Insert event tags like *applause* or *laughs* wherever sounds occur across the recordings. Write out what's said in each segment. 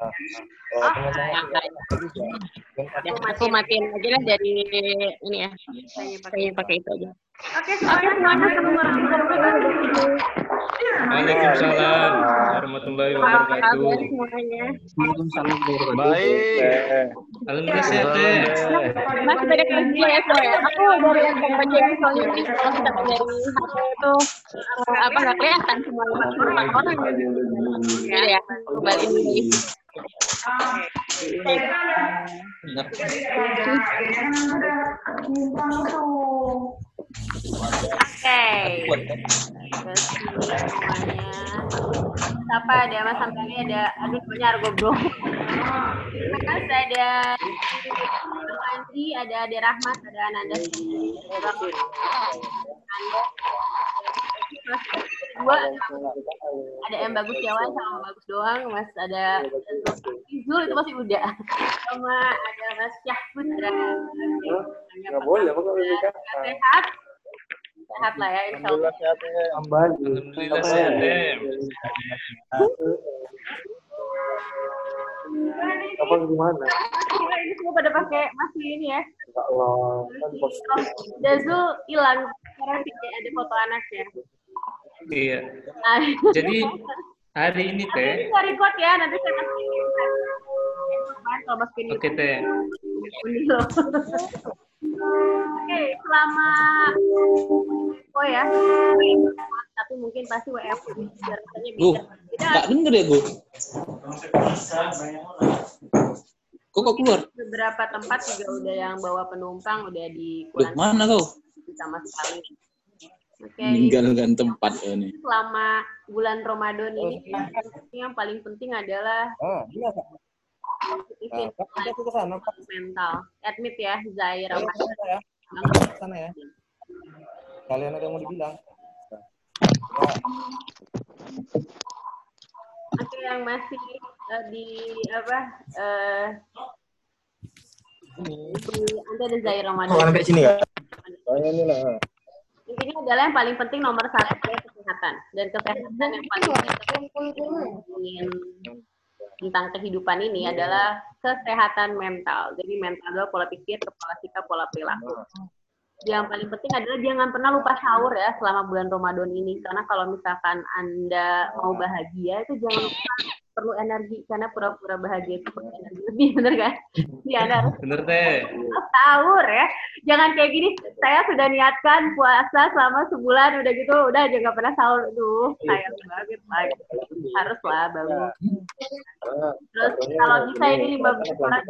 Oh, aku matiin aja lah dari ini ya. Saya pakai itu aja. Oke, semuanya Waalaikumsalam warahmatullahi wabarakatuh. Baik. Alhamdulillah sehat. Mas beda kerja ya semua ya. Aku dari yang kerja ini soalnya ini kalau kita dari itu eh, apa nggak kelihatan semuanya. Orang orang ya ya kembali lagi. Oke. Terus semuanya. Siapa ada mas sampai ada aduh punya argo bro. Terima kasih ada Andri, ada Ade Rahmat, ada Ananda. Terus dua ada yang bagus Jawan sama bagus doang, Mas ada Izul itu masih muda. Sama ada Mas Syahputra. Nggak boleh, nikah? Sehat. Sehat lah ya, insya Allah. Alhamdulillah sehat teh. Apa gimana? Gila, ini semua pada pakai masih ini ya. Ya Allah, kan. Dazul hilang. Sekarang tidak ada foto anaknya. Iya. Jadi hari ini Nanti teh, saya record ya, nanti saya masukin. Kalau masukin oke teh. Oke, selama oh ya. Tapi mungkin pasti WF biar katanya Loh, beda. Beda nggak denger ya gue. Kok kok keluar? beberapa tempat juga udah yang bawa penumpang udah di Loh, mana kau? sama sekali. Oke, Meninggalkan tempat ya nih. selama bulan Ramadan ini yang paling penting adalah Ah, iya, Kak. positivin Nah, kita ke sana, Kak. mental. Admit ya, Zaira. Sana ya. Ke sana ya. Kalian ada yang mau dibilang? Nah, Oke, yang masih eh, di apa? eh di, Anda ada Zaira Ramadan. sampai sini ya? Saya ini lah. Intinya adalah yang paling penting nomor satu adalah kesehatan dan kesehatan yang paling penting tentang kehidupan ini adalah kesehatan mental. Jadi mental adalah pola pikir, kepala sikap, pola perilaku. Yang paling penting adalah jangan pernah lupa sahur ya selama bulan Ramadan ini. Karena kalau misalkan Anda mau bahagia itu jangan lupa perlu energi karena pura-pura bahagia itu perlu energi lebih, *laughs* bener kan? *laughs* Anda harus Bener teh. sahur ya. Jangan kayak gini, saya sudah niatkan puasa selama sebulan, udah gitu, udah aja nggak pernah sahur. Duh, sayang banget lah. Harus lah, bangun. Terus kalau bisa ini lima belas orang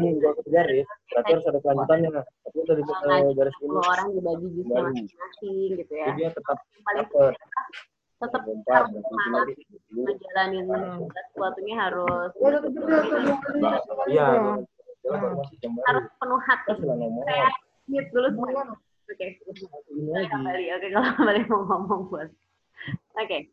juga kejar ya. Ada kelanjutannya. Tapi udah di ngaji garis ini. 10 orang dibagi jusnya masing-masing gitu ya. Jadi dia tetap paling. Tetap harus dan semangat ngejalanin sesuatunya harus Iya. harus penuh hati. Saya mute dulu semuanya. Oke. Saya kembali. Oke, kalau kembali mau ngomong buat. Oke.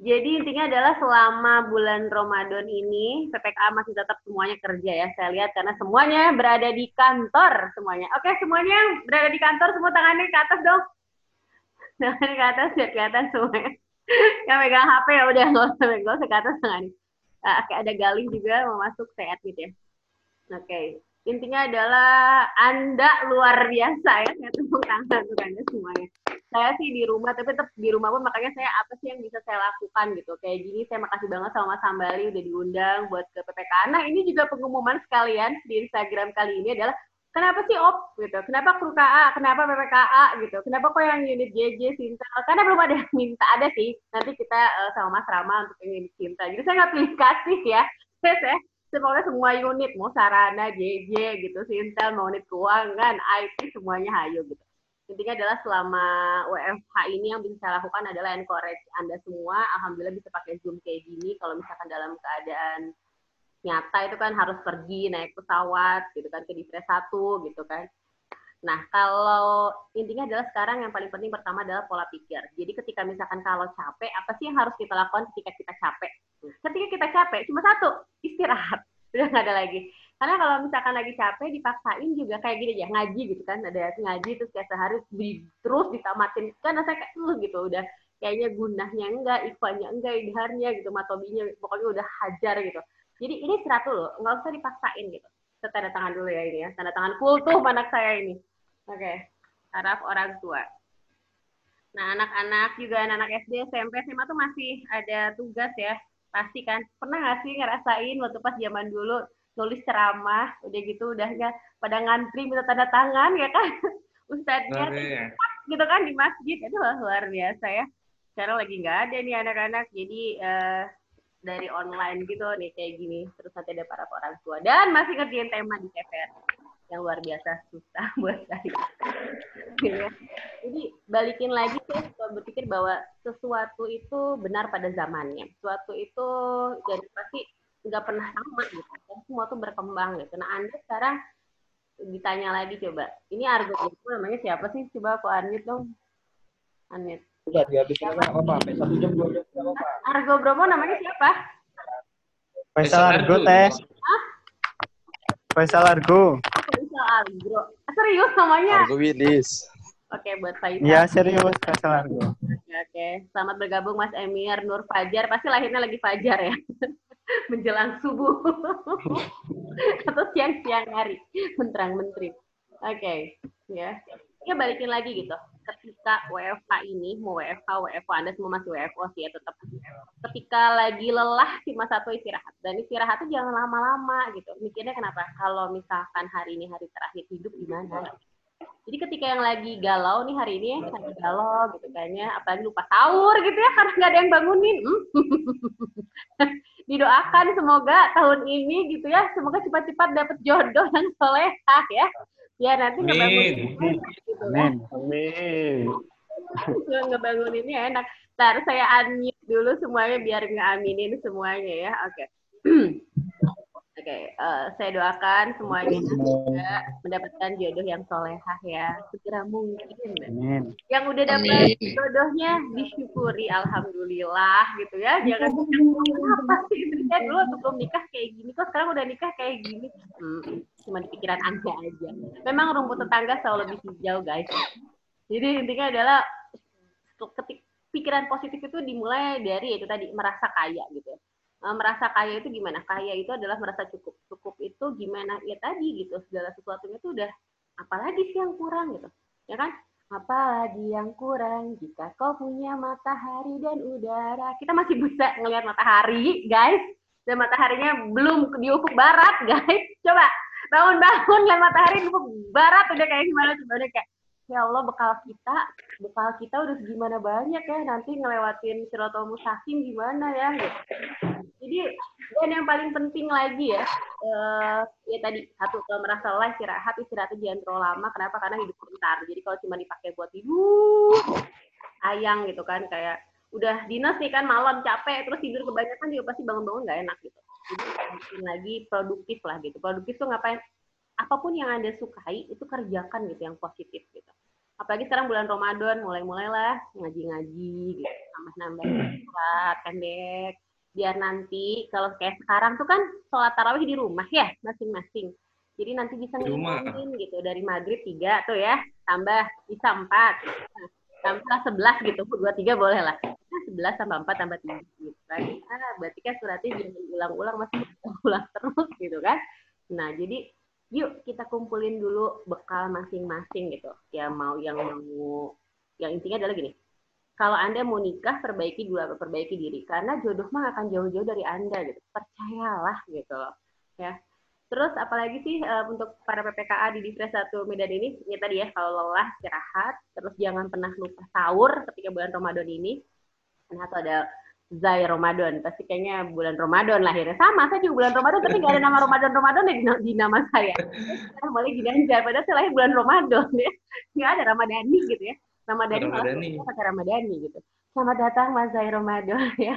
Jadi intinya adalah selama bulan Ramadan ini PPKA masih tetap semuanya kerja ya. Saya lihat karena semuanya berada di kantor semuanya. Oke, semuanya berada di kantor semua tangannya ke atas dong. Tangannya ke atas biar kelihatan semuanya. Yang megang HP ya udah nggak usah nggak usah ke atas tangannya. Ah, Oke, ada Galih juga mau masuk saya admit ya. Oke, intinya adalah Anda luar biasa ya, saya tepuk tangan untuk Anda semuanya. Saya sih di rumah, tapi tetap di rumah pun makanya saya apa sih yang bisa saya lakukan gitu. Kayak gini, saya makasih banget sama Mas Hambali udah diundang buat ke PPK. Nah, ini juga pengumuman sekalian di Instagram kali ini adalah kenapa sih OP? Gitu, kenapa kru KA, kenapa PPKA gitu, kenapa kok yang unit JJ Sinta, karena belum ada yang minta, ada sih, nanti kita eh, sama Mas Rama untuk yang unit Sinta. Jadi saya nggak pilih kasih ya, saya, saya semuanya semua unit. Mau sarana JJ gitu. Sintel mau unit keuangan IT semuanya hayo gitu. Intinya adalah selama WFH ini yang bisa saya lakukan adalah encourage anda semua. Alhamdulillah bisa pakai zoom kayak gini. Kalau misalkan dalam keadaan nyata itu kan harus pergi naik pesawat gitu kan ke Divres satu gitu kan Nah, kalau intinya adalah sekarang yang paling penting pertama adalah pola pikir. Jadi ketika misalkan kalau capek, apa sih yang harus kita lakukan ketika kita capek? Nah, ketika kita capek, cuma satu, istirahat. *laughs* Udah nggak ada lagi. Karena kalau misalkan lagi capek, dipaksain juga kayak gini aja, ngaji gitu kan. Ada ngaji terus kayak sehari di- terus ditamatin. Kan rasanya kayak, uh, gitu, udah kayaknya gunahnya enggak, ikhwanya enggak, idharnya gitu, matobinya pokoknya udah hajar gitu. Jadi ini istirahat dulu, nggak usah dipaksain gitu. Kita tanda tangan dulu ya ini ya, tanda tangan kultuh anak saya ini. Oke, harap orang tua. Nah, anak-anak juga anak-anak SD, SMP, SMA tuh masih ada tugas ya. Pasti kan. Pernah nggak sih ngerasain waktu pas zaman dulu nulis ceramah, udah gitu udah nggak pada ngantri minta tanda tangan ya kan? *laughs* Ustadznya Oke. gitu kan di masjid itu luar biasa ya. Sekarang lagi nggak ada nih anak-anak, jadi eh, dari online gitu nih kayak gini. Terus nanti ada para orang tua dan masih ngerjain tema di TVR yang luar biasa susah *laughs* buat saya. Ya. Jadi balikin lagi suka berpikir bahwa sesuatu itu benar pada zamannya. Sesuatu itu jadi pasti nggak pernah sama gitu. Dan semua tuh berkembang gitu. Nah Anda sekarang ditanya lagi coba. Ini argo itu namanya siapa sih? Coba aku unmute dong. Unmute. Udah dihabisin aja nggak apa-apa. Sampai satu jam dua jam nggak apa-apa. Argo Bromo namanya siapa? Faisal Argo teh. Faisal Argo. Faisal Argo. Serius namanya? Argo Willis. Oke, buat Faisal. Iya serius Faisal Argo. Oke, oke. Selamat bergabung Mas Emir Nur Fajar. Pasti lahirnya lagi Fajar ya. *laughs* Menjelang subuh. *laughs* Atau siang-siang hari. Menterang-menteri. Oke, ya. Ya balikin lagi gitu. Ketika WFH ini, mau WFH, WFH, Anda semua masih WFO sih ya tetap. Ketika lagi lelah, cuma satu istirahat. Dan istirahat itu jangan lama-lama gitu. Mikirnya kenapa? Kalau misalkan hari ini hari terakhir hidup gimana? Jadi ketika yang lagi galau nih hari ini lagi galau gitu kayaknya apalagi lupa sahur gitu ya karena nggak ada yang bangunin. Hmm. *laughs* Didoakan semoga tahun ini gitu ya semoga cepat-cepat dapat jodoh yang solehah ya. Ya nanti ngebangunin Amin. gitu ya. Amin. Amin. ngebanguninnya enak. Ntar saya unmute dulu semuanya biar ngeaminin semuanya ya. Oke. *clears throat* Oke, eh, saya doakan semuanya juga mendapatkan jodoh yang solehah ya. Segera mungkin. Amin. Yang udah dapat jodohnya disyukuri alhamdulillah gitu ya. Jangan *laughs* apa sih saya dulu sebelum nikah kayak gini kok sekarang udah nikah kayak gini. Hmm, cuma di pikiran Anda aja. Memang rumput tetangga selalu lebih hijau guys. Jadi intinya adalah ketik pikiran positif itu dimulai dari itu tadi merasa kaya gitu. Eh, merasa kaya itu gimana? Kaya itu adalah merasa cukup. Cukup itu gimana? Ya tadi gitu, segala sesuatunya itu udah apalagi sih yang kurang gitu. Ya kan? Apalagi yang kurang jika kau punya matahari dan udara. Kita masih bisa ngelihat matahari, guys. Dan mataharinya belum di ufuk barat, guys. Coba bangun-bangun lihat matahari di ufuk barat udah kayak gimana coba udah kayak ya Allah bekal kita bekal kita udah segimana banyak ya nanti ngelewatin siratul mustaqim gimana ya gitu. Jadi dan yang paling penting lagi ya eh, ya tadi satu kalau merasa lelah istirahat istirahatnya jangan terlalu lama. Kenapa? Karena hidup sebentar. Jadi kalau cuma dipakai buat tidur ayang gitu kan. Kayak udah dinas nih kan malam capek terus tidur kebanyakan juga pasti bangun-bangun nggak enak gitu. Jadi bikin lagi produktif lah gitu. Produktif tuh ngapain? Apa pun yang anda sukai itu kerjakan gitu yang positif gitu. Apalagi sekarang bulan Ramadan mulai-mulailah ngaji-ngaji gitu. Nambah-nambah surat pendek biar nanti kalau kayak sekarang tuh kan sholat tarawih di rumah ya masing-masing. Jadi nanti bisa ngilangin gitu dari maghrib tiga tuh ya tambah bisa empat. Nah, tambah sebelas gitu dua tiga boleh lah. Nah, sebelas tambah empat tambah tiga. Gitu kan ah, berarti kan suratnya jangan ulang-ulang masih ulang terus gitu kan. Nah jadi yuk kita kumpulin dulu bekal masing-masing gitu. Ya mau yang mau yang intinya adalah gini kalau anda mau nikah perbaiki dulu perbaiki diri. Karena jodoh mah akan jauh-jauh dari anda gitu. Percayalah gitu loh ya. Terus apalagi sih eh, untuk para PPKA di Divres 1 Medan ini? Ya tadi ya kalau lelah istirahat terus jangan pernah lupa sahur ketika bulan Ramadan ini. Nah atau ada Zai Ramadan. Pasti kayaknya bulan Ramadan lahirnya sama. Saya juga bulan Ramadan tapi nggak ada nama Ramadan Ramadan di, di nama saya. Saya boleh Ginanjar padahal saya lahir bulan Ramadan ya. Nggak ada Ramadhani gitu ya Ramadhani malah Ramadhani. pakai Ramadhani gitu. Selamat datang Mas Zai Ramadan. *laughs* Ya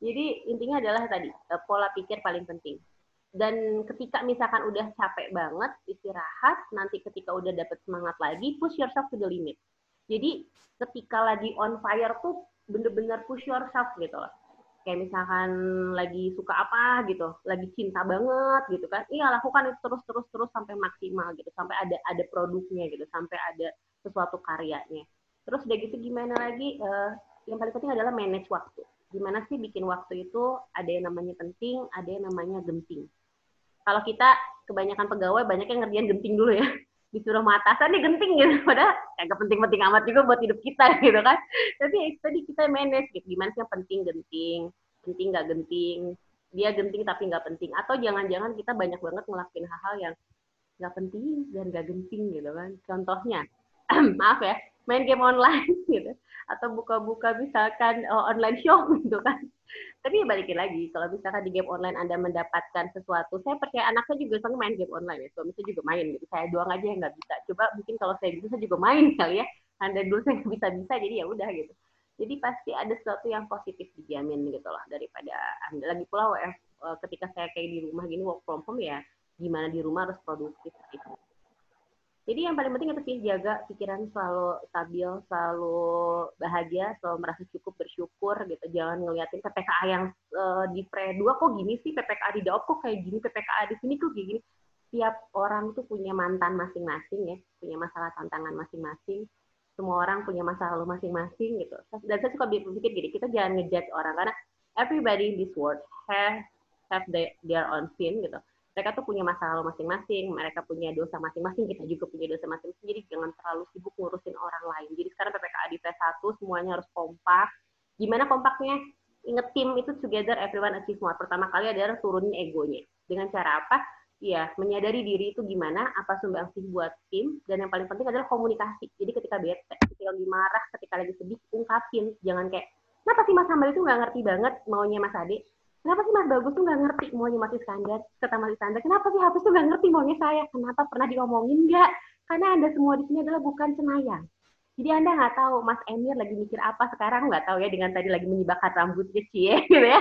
jadi intinya adalah tadi eh, pola pikir paling penting. Dan ketika misalkan udah capek banget istirahat nanti ketika udah dapet semangat lagi push yourself to the limit. Jadi ketika lagi on fire tuh bener-bener push yourself gitu loh. Kayak misalkan lagi suka apa gitu lagi cinta banget gitu kan. Iya lakukan itu terus terus terus sampai maksimal gitu. Sampai ada ada produknya gitu sampai ada sesuatu karyanya terus udah gitu gimana lagi Eh, yang paling penting adalah manage waktu. Gimana sih bikin waktu itu ada yang namanya penting, ada yang namanya genting. Kalau kita kebanyakan pegawai banyak yang ngerjain genting dulu ya. *laughs* Disuruh sama atasan genting gitu. *laughs* Padahal agak penting-penting amat juga buat hidup kita *laughs* gitu kan. Tapi tadi kita manage gitu. Gimana sih yang penting genting, penting nggak genting. Dia genting tapi nggak penting. Atau jangan-jangan kita banyak banget ngelakuin hal-hal yang nggak penting dan nggak genting gitu kan. Contohnya, *clears throat* maaf ya, main game online *laughs* gitu. Atau buka-buka misalkan uh, online shop *laughs* gitu kan. Tapi ya balikin lagi kalau misalkan di game online anda mendapatkan sesuatu saya percaya anak saya juga senang main game online ya suami saya juga main gitu. Saya doang aja yang nggak bisa. Coba mungkin kalau saya bisa saya juga main *laughs* kali ya. Anda dulu saya bisa bisa jadi ya udah gitu. Jadi pasti ada sesuatu yang positif dijamin gitu lah daripada anda. Lagi pula uh, ketika saya kayak di rumah gini work from home ya gimana di rumah harus produktif gitu jadi yang paling penting itu sih jaga pikiran selalu stabil, selalu bahagia, selalu merasa cukup bersyukur gitu. Jangan ngeliatin PPKA yang uh, di pre 2 kok gini sih, PPKA di Daop kok kayak gini, PPKA di sini kok gini. Tiap orang tuh punya mantan masing-masing ya, punya masalah tantangan masing-masing. Semua orang punya masa lalu masing-masing gitu. Dan saya suka berpikir gini, kita jangan ngejudge orang karena everybody in this world have have their own sin gitu mereka tuh punya masa lalu masing-masing, mereka punya dosa masing-masing, kita juga punya dosa masing-masing, jadi jangan terlalu sibuk ngurusin orang lain. Jadi sekarang PPKA di P1 semuanya harus kompak. Gimana kompaknya? Ingat tim itu together everyone achieve more. Pertama kali adalah turunin egonya. Dengan cara apa? Ya, menyadari diri itu gimana, apa sumbangsih buat tim, dan yang paling penting adalah komunikasi. Jadi ketika bete, ketika lagi marah, ketika lagi sedih, ungkapin. Jangan kayak, kenapa sih Mas Hamil itu nggak ngerti banget maunya Mas Ade? Kenapa sih Mas Bagus tuh nggak ngerti maunya Mas Iskandar, kata Mas Iskandar, kenapa sih Hafiz tuh nggak ngerti maunya saya, kenapa pernah diomongin nggak? Karena Anda semua di sini adalah bukan cenayang. Jadi Anda nggak tahu Mas Emir lagi mikir apa sekarang, nggak tahu ya dengan tadi lagi menyibakkan rambutnya cie *laughs* gitu ya.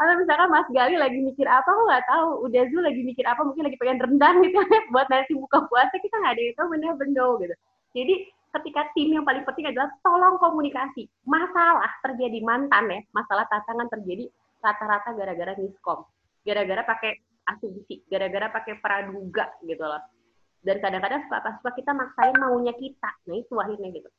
Atau misalkan Mas Gali lagi mikir apa, aku nggak tahu. Udah Zul lagi mikir apa, mungkin lagi pengen rendang gitu ya. *laughs* Buat nanti buka puasa, kita nggak ada yang tahu bener-bener gitu. Jadi ketika tim yang paling penting adalah tolong komunikasi. Masalah terjadi mantan ya, masalah tantangan terjadi rata-rata gara-gara miskom, gara-gara pakai asumsi, gara-gara pakai praduga gitu loh. Dan kadang-kadang suka suka kita maksain maunya kita, nah itu akhirnya gitu.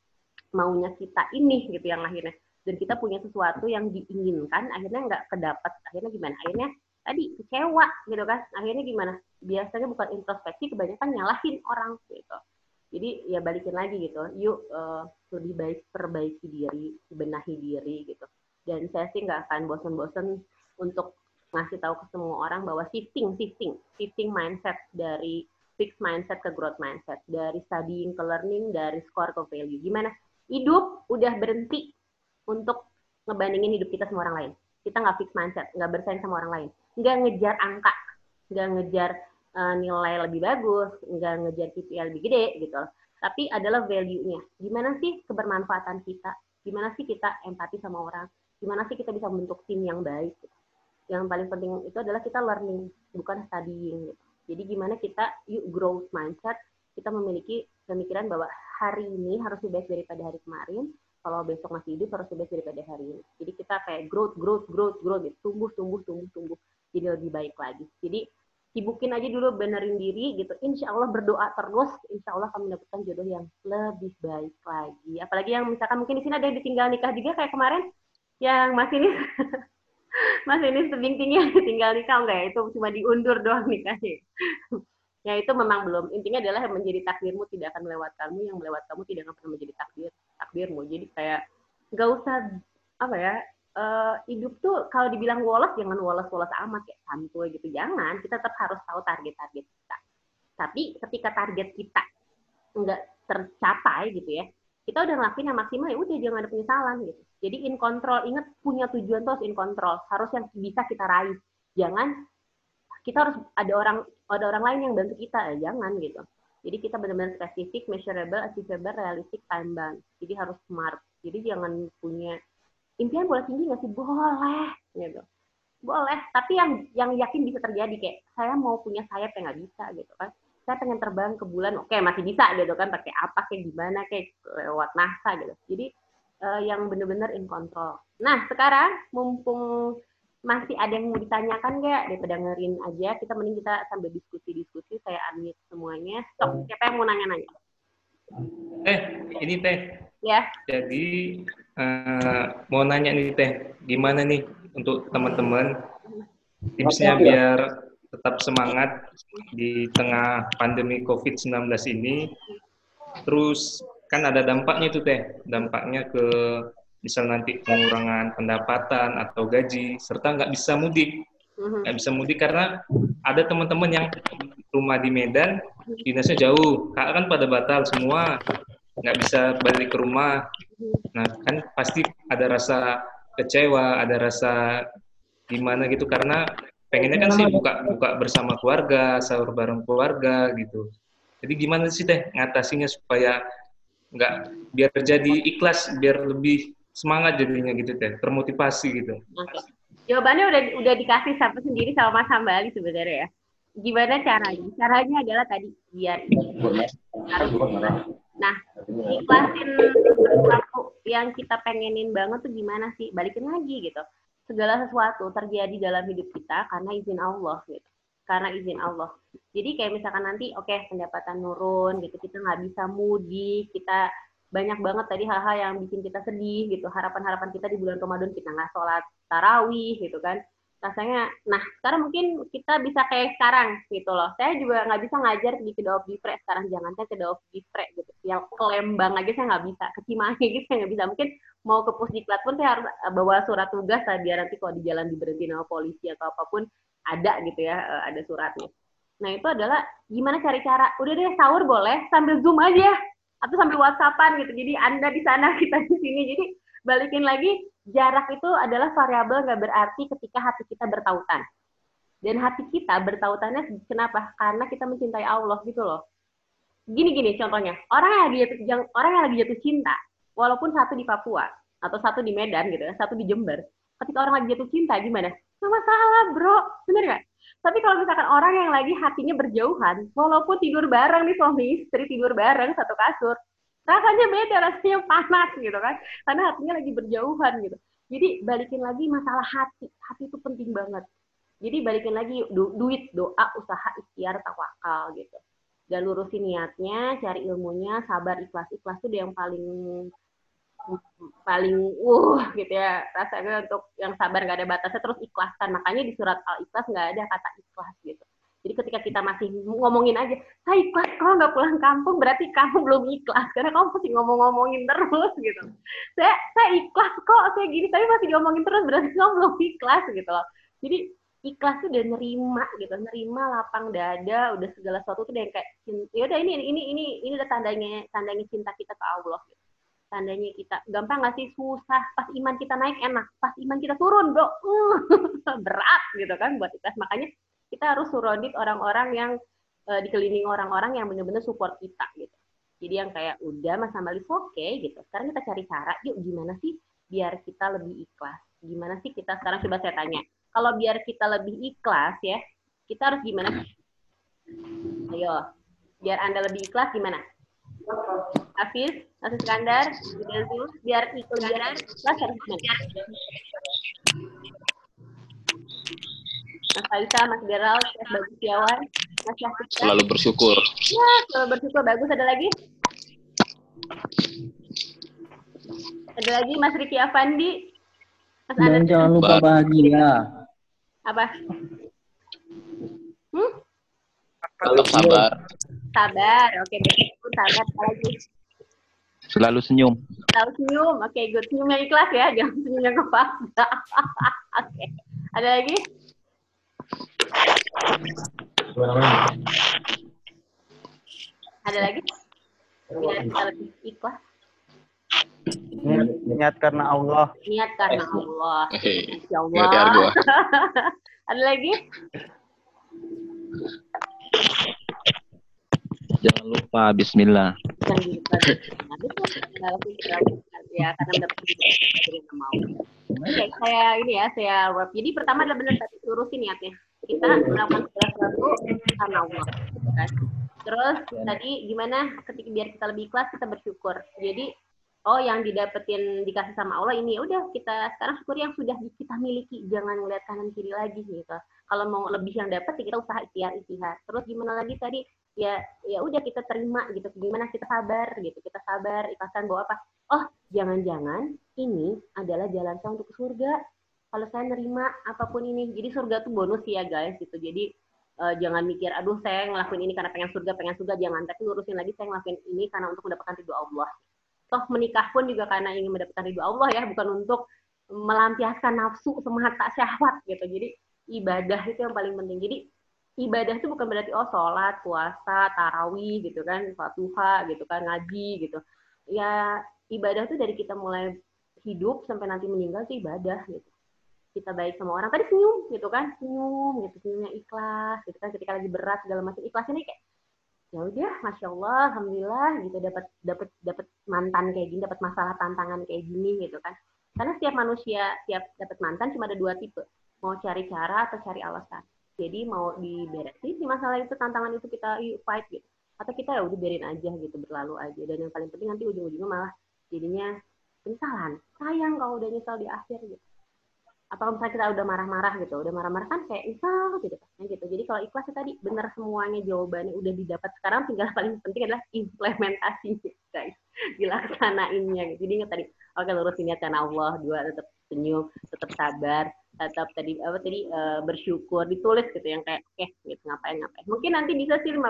Maunya kita ini gitu yang akhirnya. Dan kita punya sesuatu yang diinginkan, akhirnya nggak kedapat. Akhirnya gimana? Akhirnya tadi kecewa gitu kan. Akhirnya gimana? Biasanya bukan introspeksi, kebanyakan nyalahin orang gitu. Jadi ya balikin lagi gitu. Yuk uh, lebih baik perbaiki diri, benahi diri gitu dan saya sih nggak akan bosen-bosen untuk ngasih tahu ke semua orang bahwa shifting, shifting, shifting mindset dari fixed mindset ke growth mindset, dari studying ke learning, dari score ke value. Gimana? Hidup udah berhenti untuk ngebandingin hidup kita sama orang lain. Kita nggak fixed mindset, nggak bersaing sama orang lain. Nggak ngejar angka, nggak ngejar uh, nilai lebih bagus, nggak ngejar KPI lebih gede gitu. Tapi adalah value-nya. Gimana sih kebermanfaatan kita? Gimana sih kita empati sama orang? Gimana sih kita bisa membentuk tim yang baik? Yang paling penting itu adalah kita learning bukan studying gitu. jadi gimana kita yuk growth mindset kita memiliki pemikiran bahwa hari ini harus lebih baik daripada hari kemarin kalau besok masih hidup harus lebih baik daripada hari ini. Jadi kita kayak growth growth growth growth gitu. Tumbuh tumbuh tumbuh tumbuh. Jadi lebih baik lagi. Jadi sibukin aja dulu benerin diri gitu. Insya Allah berdoa terus insya Allah akan mendapatkan jodoh yang lebih baik lagi. Apalagi yang misalkan mungkin di sini ada yang ditinggal nikah juga kayak kemarin yang Mas ini *laughs* Mas ini tebing tinggi *laughs* tinggal nikah enggak ya? Itu cuma diundur doang nikahnya. *laughs* ya itu memang belum. Intinya adalah yang menjadi takdirmu tidak akan melewatkanmu, yang melewat kamu tidak akan pernah menjadi takdir takdirmu. Jadi kayak nggak usah apa ya uh, hidup tuh kalau dibilang woles jangan woles-woles amat kayak santuy gitu. Jangan, kita tetap harus tahu target-target kita. Tapi ketika target kita nggak tercapai gitu ya, kita udah ngelakuin yang maksimal ya udah jangan ada penyesalan gitu. Jadi in control, ingat punya tujuan terus in control, harus yang bisa kita raih. Jangan kita harus ada orang ada orang lain yang bantu kita, ya jangan gitu. Jadi kita benar-benar spesifik, measurable, achievable, realistic, time bound. Jadi harus smart. Jadi jangan punya impian boleh tinggi nggak sih? Boleh, gitu. Boleh, tapi yang yang yakin bisa terjadi kayak saya mau punya sayap yang nggak bisa gitu kan saya pengen terbang ke bulan oke okay, masih bisa gitu kan pakai apa kayak gimana kayak lewat NASA gitu. Jadi uh, yang benar-benar in control. Nah sekarang mumpung masih ada yang mau ditanyakan nggak daripada ngerin aja kita mending kita sambil diskusi-diskusi saya unmute semuanya. Stop siapa yang mau nanya-nanya? Eh ini teh. Ya. Jadi eh, mau nanya nih Teh, gimana nih untuk teman-teman? Tipsnya biar tetap semangat di tengah pandemi COVID-19 ini. Terus kan ada dampaknya itu Teh, dampaknya ke misal nanti pengurangan pendapatan atau gaji, serta nggak bisa mudik. Mhm. Nggak bisa mudik karena ada teman-teman yang rumah di Medan, dinasnya jauh. Kak kan pada batal semua, nggak bisa balik ke rumah. Nah kan pasti ada rasa kecewa, ada rasa gimana gitu karena pengennya kan sih buka buka bersama keluarga, sahur bareng keluarga gitu. Jadi gimana sih teh ngatasinnya supaya nggak biar jadi ikhlas, biar lebih semangat jadinya gitu teh, termotivasi gitu. Oke. Jawabannya udah udah dikasih sama sendiri sama Mas Hambali sebenarnya ya. Gimana caranya? Caranya adalah tadi biar Nah, ikhlasin sesuatu yang kita pengenin banget tuh gimana sih? Balikin lagi gitu. Segala sesuatu terjadi dalam hidup kita karena izin Allah gitu. Karena izin Allah. Jadi kayak misalkan nanti oke pendapatan nurun gitu, kita nggak bisa mudik, kita banyak banget tadi hal-hal yang bikin kita sedih gitu. Harapan-harapan kita di bulan Ramadan kita nggak sholat tarawih gitu kan rasanya nah sekarang mungkin kita bisa kayak sekarang gitu loh. Saya juga nggak bisa ngajar di kedua bifre sekarang jangan saya kedua bifre gitu. Yang ke Lembang aja saya nggak bisa ke Cimahi gitu saya nggak bisa. Mungkin mau ke pusdiklat pun saya harus eh, bawa surat tugas lah biar nanti kalau di jalan diberhenti sama polisi atau apa pun ada gitu ya eh, ada suratnya. Nah itu adalah gimana cari cara? Udah deh sahur boleh sambil zoom aja atau sambil whatsappan gitu. Jadi anda di sana *laughs* kita di sini. Jadi balikin lagi jarak itu adalah variabel nggak berarti ketika hati kita bertautan. Dan hati kita bertautannya kenapa? Karena kita mencintai Allah gitu loh. Gini-gini contohnya, orang yang lagi jatuh, orang yang lagi jatuh cinta, walaupun satu di Papua atau satu di Medan gitu ya, satu di Jember, ketika orang lagi jatuh cinta gimana? Nggak masalah bro, bener nggak? Tapi kalau misalkan orang yang lagi hatinya berjauhan, walaupun tidur bareng nih suami istri tidur bareng satu kasur, rasanya beda rasanya panas gitu kan. Karena hatinya lagi berjauhan gitu. Jadi balikin lagi masalah hati. Hati itu penting banget. Jadi balikin lagi du duit doa usaha ikhtiar tawakal gitu. Dan lurusin niatnya cari ilmunya sabar ikhlas. Ikhlas itu yang paling paling uh gitu ya. Rasanya untuk yang sabar nggak ada batasnya terus ikhlaskan makanya di surat al ikhlas nggak ada kata ikhlas gitu jadi ketika kita masih ngomongin aja, saya ikhlas kalau nggak pulang kampung berarti kamu belum ikhlas karena kamu masih ngomong-ngomongin terus gitu. Saya saya ikhlas kok saya gini tapi masih diomongin terus berarti kamu belum ikhlas gitu loh. Jadi ikhlas tuh udah nerima gitu, nerima lapang dada, udah segala sesuatu tuh udah yang kayak ya udah ini ini ini ini udah tandanya tandanya cinta kita ke Allah gitu. Tandanya kita gampang nggak sih susah pas iman kita naik enak, pas iman kita turun bro uh, *laughs* berat gitu kan buat ikhlas makanya kita harus surodit orang-orang yang uh, dikelilingi orang-orang yang benar-benar support kita gitu. Jadi yang kayak udah Mas Amalis oke okay, gitu. Sekarang kita cari cara, yuk gimana sih biar kita lebih ikhlas? Gimana sih kita sekarang coba saya tanya. Kalau biar kita lebih ikhlas ya, kita harus gimana? Ayo, biar Anda lebih ikhlas gimana? Hafiz, Hafiz Skandar, biar ikhlas, biar ikhlas harus gimana? Mas Faisal, Mas Gerald, Mas Bagus Tiawan, Mas Syafiq. Selalu bersyukur. Ya, selalu bersyukur. Bagus, ada lagi? Ada lagi Mas Riki Afandi. Mas Dan Anas. jangan lupa Ba- bahagia. Apa? Hmm? Tetap sabar. Sabar. Oke, bersyukur. Sabar. Lagi? Selalu senyum. Tahu senyum. Oke, good. Senyum yang ikhlas ya. Jangan senyum yang kepaksa. *laughs* Oke. Ada lagi? Ada lagi? Biar kita lebih ikhlas. Niat, niat karena Allah. Niat karena Allah. Ya Allah. *laughs* Ada lagi? Jangan lupa Bismillah. Jangan lupa. Ya karena mendapat yang mau. Oke, saya ini ya, saya web. Jadi pertama adalah benar tadi lurusin niatnya. Kita melakukan segala sesuatu karena Allah. gitu kan. Terus tadi gimana ketika biar kita lebih ikhlas kita bersyukur. Jadi oh yang didapetin dikasih sama Allah ini ya udah kita sekarang syukur yang sudah kita miliki jangan ngeliat kanan kiri lagi gitu kalau mau lebih yang dapat ya kita usaha ikhtiar ikhtiar terus gimana lagi tadi ya ya udah kita terima gitu gimana kita sabar gitu kita sabar ikhlaskan bahwa apa oh jangan-jangan ini adalah jalan saya untuk ke surga. Kalau saya nerima apa pun ini, jadi surga tuh bonus ya guys gitu. Jadi eh, jangan mikir, aduh saya ngelakuin ini karena pengen surga, pengen surga, jangan. Tapi lurusin lagi saya ngelakuin ini karena untuk mendapatkan ridho Allah. Toh menikah pun juga karena ingin mendapatkan ridho Allah ya, bukan untuk melampiaskan nafsu semata syahwat gitu. Jadi ibadah itu yang paling penting. Jadi ibadah itu bukan berarti oh sholat, puasa, tarawih gitu kan, sholat duha gitu kan, ngaji gitu. Ya ibadah itu dari kita mulai hidup sampai nanti meninggal itu ibadah gitu. Kita baik sama orang. Tadi senyum gitu kan, senyum gitu, senyumnya ikhlas gitu kan ketika lagi berat segala macam ikhlas ini kayak ya udah masya Allah alhamdulillah gitu. Dapat dapat dapat mantan kayak gini dapat masalah tantangan kayak gini gitu kan. Karena setiap manusia tiap dapat mantan cuma ada dua tipe. Mau cari cara atau cari alasan jadi mau diberesin si masalah itu tantangan itu kita yuk fight gitu. Atau kita ya udah biarin aja gitu berlalu aja. Dan yang paling penting nanti ujung-ujungnya malah jadinya penyesalan. Sayang kalau udah nyesal di akhir gitu. Atau misalnya kita udah marah-marah gitu udah marah-marah kan kayak nyesal gitu kan gitu. Jadi kalau ikhlas ya tadi benar semuanya jawabannya udah didapat. Sekarang tinggal paling penting adalah implementasinya guys. *laughs* Dilaksanainnya gitu. Jadi ingat tadi oke lurusin niat karena Allah dua tetap senyum tetap sabar tetap tadi apa tadi eh, bersyukur ditulis gitu yang kayak oke gitu ngapain ngapain. Mungkin nanti bisa sih 15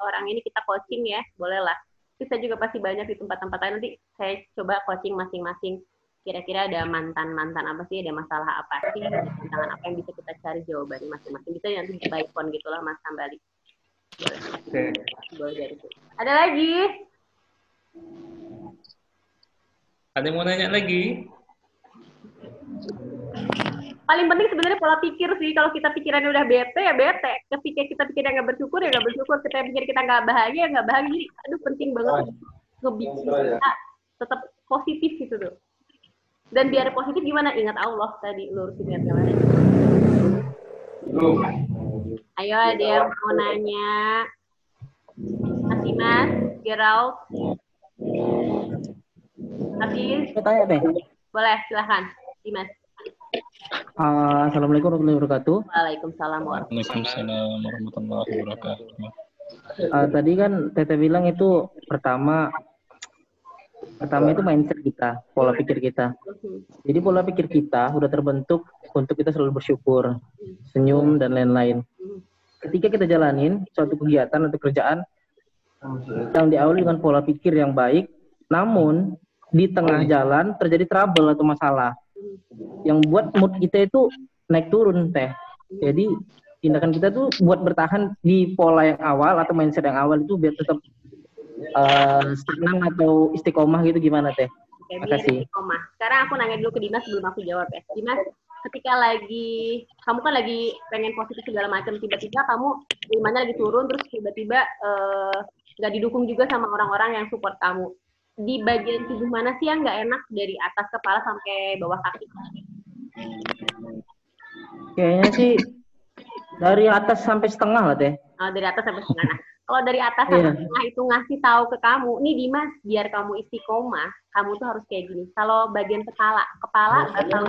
orang ini kita coaching ya boleh lah. Bisa juga pasti banyak di tempat-tempat lain. Nanti saya coba coaching masing-masing. Kira-kira ada mantan-mantan apa sih ada masalah apa sih ada tantangan apa yang bisa kita cari jawabannya masing-masing. Bisa nanti di by phone gitulah mas Sambali. Boleh. Oke. boleh dari itu ada lagi? Ada yang mau nanya lagi? Paling penting sebenarnya pola pikir sih. Kalau kita pikirannya udah bete ya bete. Ketika kita pikirnya nggak bersyukur ya nggak bersyukur. Kita pikir kita nggak bahagia ya nggak bahagia. Jadi aduh penting banget. Ngebikin kita tetap positif gitu tuh. Dan biar positif gimana? Ingat Allah tadi lurusin niat kemarin ayo ada yang mau nanya. Masih mas. Gerald. Tanya deh. boleh silahkan Dimas Uh, Assalamualaikum warahmatullahi wabarakatuh. Waalaikumsalam warahmatullahi wabarakatuh. Uh, tadi kan Tete bilang itu pertama pertama itu mindset kita, pola pikir kita. wabarakatuh. Jadi pola pikir kita udah terbentuk untuk kita selalu bersyukur, senyum dan lain-lain. Ketika kita jalanin suatu kegiatan atau kerjaan yang diawali dengan pola pikir yang baik, namun di tengah jalan terjadi trouble atau masalah yang buat mood kita itu naik turun teh. Jadi tindakan kita tuh buat bertahan di pola yang awal atau mindset yang awal itu biar tetap eh, stagnan atau istiqomah gitu gimana teh? Oke, Makasih. istiqomah. Sekarang aku nanya dulu ke Dimas sebelum aku jawab ya. Dimas, ketika lagi kamu kan lagi pengen positif segala macam, tiba-tiba kamu imannya lagi turun, terus tiba-tiba eh, nggak didukung juga sama orang-orang yang support kamu. Di bagian tubuh mana sih yang nggak enak dari atas kepala sampai bawah kaki? Kayaknya sih dari atas sampai setengah lah teh. Oh, dari atas sampai setengah. Nah, kalau dari atas sampai Iya. setengah itu ngasih tahu ke kamu, nih Dimas, biar kamu istiqomah, kamu tuh harus kayak gini. Kalau bagian kepala, kepala bakal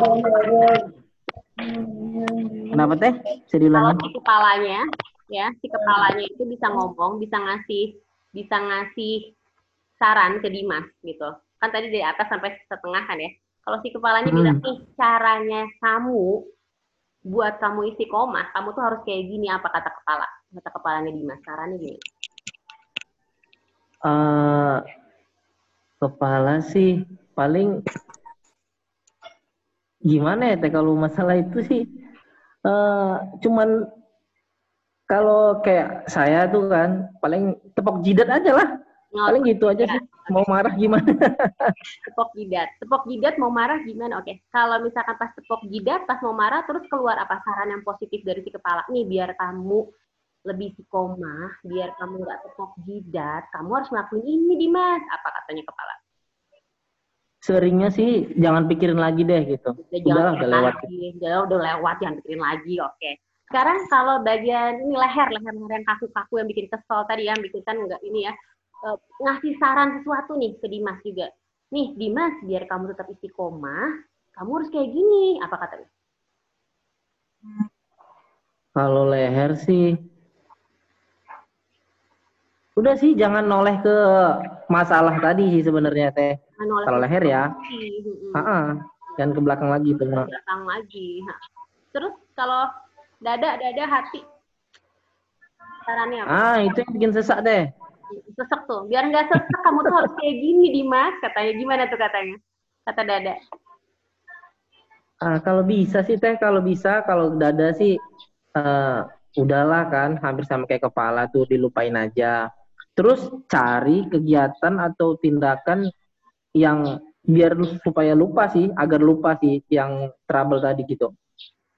Kenapa teh? Bisa kalau si kepalanya ya si kepalanya itu bisa ngomong bisa ngasih bisa ngasih saran ke Dimas gitu. Kan tadi dari atas sampai setengah kan ya. Kalau si kepalanya Hmm. bilang nih caranya kamu buat kamu istiqomah kamu tuh harus kayak gini apa kata kepala kata kepalanya Dimas sarannya gini. Eh, kepala sih paling gimana ya teh kalau masalah itu sih eh cuman kalau kayak saya tuh kan paling tepok jidat aja lah paling gitu aja sih. Mau marah gimana? *laughs* Tepok jidat. Tepok jidat mau marah gimana? Oke. Kalau misalkan pas tepok jidat pas mau marah terus keluar apa? Saran yang positif dari si kepala. Nih biar kamu lebih istiqomah biar kamu nggak tepok jidat kamu harus ngelakuin ini Dimas. Apa katanya kepala? Seringnya sih jangan pikirin lagi deh gitu. Udah jangan udah lewat. udah, udah lewat jangan pikirin lagi. Oke. Sekarang kalau bagian ini leher leher leher yang kaku-kaku yang bikin kesel tadi yang bikin kan nggak ini ya eh, ngasih saran sesuatu nih ke Dimas juga nih Dimas biar kamu tetap istiqomah kamu harus kayak gini apa katanya Kalau leher sih udah sih jangan noleh ke masalah tadi sih sebenarnya teh. Kalau leher ya. Mm-mm. ah, jangan ke belakang lagi. Ke belakang lagi. Ha. Terus kalau dada, dada, hati. Sarannya apa? Ah, itu yang bikin sesak deh. Sesek tuh. Biar nggak sesek, kamu tuh harus kayak gini, Dimas. Katanya. Gimana tuh katanya? Kata dada. Ah, kalau bisa sih teh, kalau bisa, kalau dada sih eh, udahlah kan, hampir sama kayak kepala tuh dilupain aja. Terus cari kegiatan atau tindakan yang biar supaya lupa sih, agar lupa sih yang trouble tadi gitu,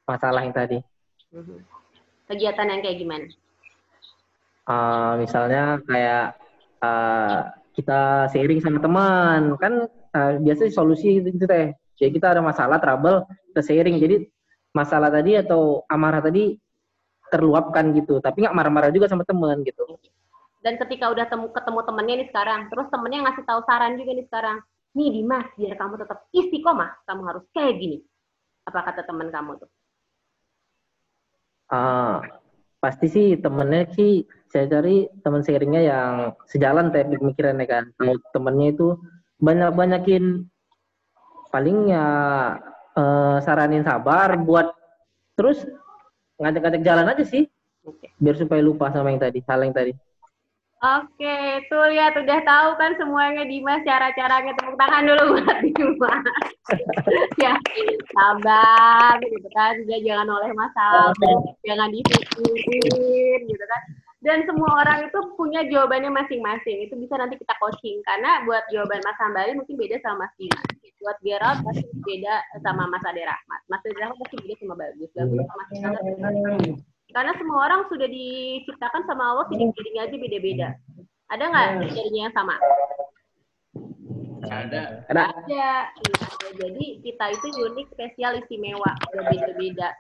masalah yang tadi. Mhm. Kegiatan yang kayak gimana? Ah, misalnya kayak ah, kita sharing sama teman, kan ah, biasanya solusi gitu, gitu teh. Jadi kita ada masalah, trouble, kita sharing. Jadi masalah tadi atau amarah tadi terluapkan gitu, tapi nggak marah-marah juga sama teman gitu. Dan ketika udah temu, ketemu temennya nih sekarang, terus temennya ngasih tahu saran juga nih sekarang. Nih Dimas, biar kamu tetap istiqomah, kamu harus kayak gini. Apa kata teman kamu tuh? Ah, pasti sih temennya sih saya cari teman sharingnya yang sejalan teh pemikirannya kan. Temennya itu banyak-banyakin paling ya eh, saranin sabar buat terus ngajak-ngajak jalan aja sih biar supaya lupa sama yang tadi hal yang tadi. Oke, tuh lihat udah tahu kan semuanya Dimas cara-caranya tepuk tangan dulu buat Dimas. *laughs* ya, sabar gitu kan, jangan oleh masalah, jangan dipikirin gitu kan. Dan semua orang itu punya jawabannya masing-masing. Itu bisa nanti kita coaching karena buat jawaban Mas Hambali mungkin beda sama Mas Dimas. Buat Gerald pasti beda sama Mas Ade Rahmat. Mas Ade Rahmat pasti beda sama Bagus. Bagus sama Mas karena semua orang sudah diciptakan sama Allah sidik-sidiknya aja beda-beda. Ada nggak jadinya yang sama? Ada. Ada Ada. Iya, ada. Jadi kita itu unik, spesial, istimewa, beda-beda.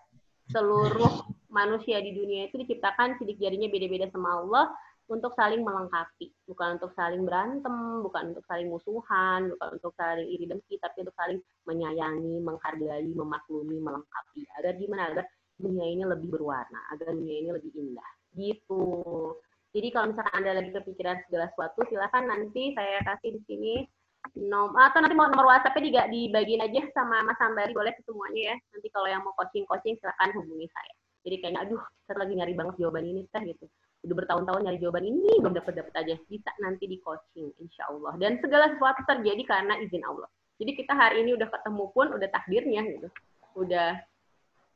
Seluruh manusia di dunia itu diciptakan sidik jarinya beda-beda sama Allah untuk saling melengkapi, bukan untuk saling berantem, bukan untuk saling musuhan, bukan untuk saling iri dengki, tapi untuk saling menyayangi, menghargai, memaklumi, melengkapi. Agar gimana? Agar dunia ini lebih berwarna, agar dunia ini lebih indah. Gitu. Jadi kalau misalkan Anda lagi kepikiran segala sesuatu, silakan nanti saya kasih di sini nom atau nanti mau nomor WhatsApp-nya dibagiin aja sama Mas Sambari boleh ke semuanya ya. Nanti kalau yang mau coaching-coaching silakan hubungi saya. Jadi kayaknya aduh, saya lagi nyari banget jawaban ini teh gitu. Udah bertahun-tahun nyari jawaban ini belum dapat dapat aja. Bisa nanti di coaching insya Allah. Dan segala sesuatu terjadi karena izin Allah. Jadi kita hari ini udah ketemu pun udah takdirnya gitu. Udah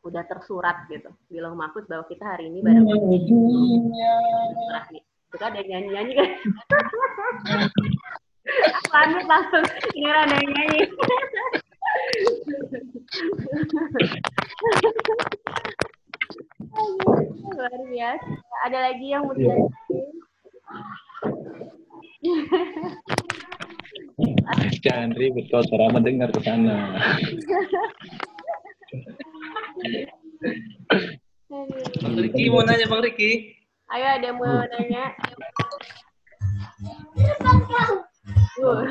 udah tersurat gitu di lauh mahfuz bahwa kita hari ini bareng tersurat nih. Itu kan ada nyanyi-nyanyi kan. Lanjut langsung ini ada nyanyi. *laughs* Luar biasa. Ada lagi yang mau? Jangan ribet kau cara mendengar ke sana. Bang Riki mau nanya Bang Riki. Ayo ada yang mau nanya? Uh.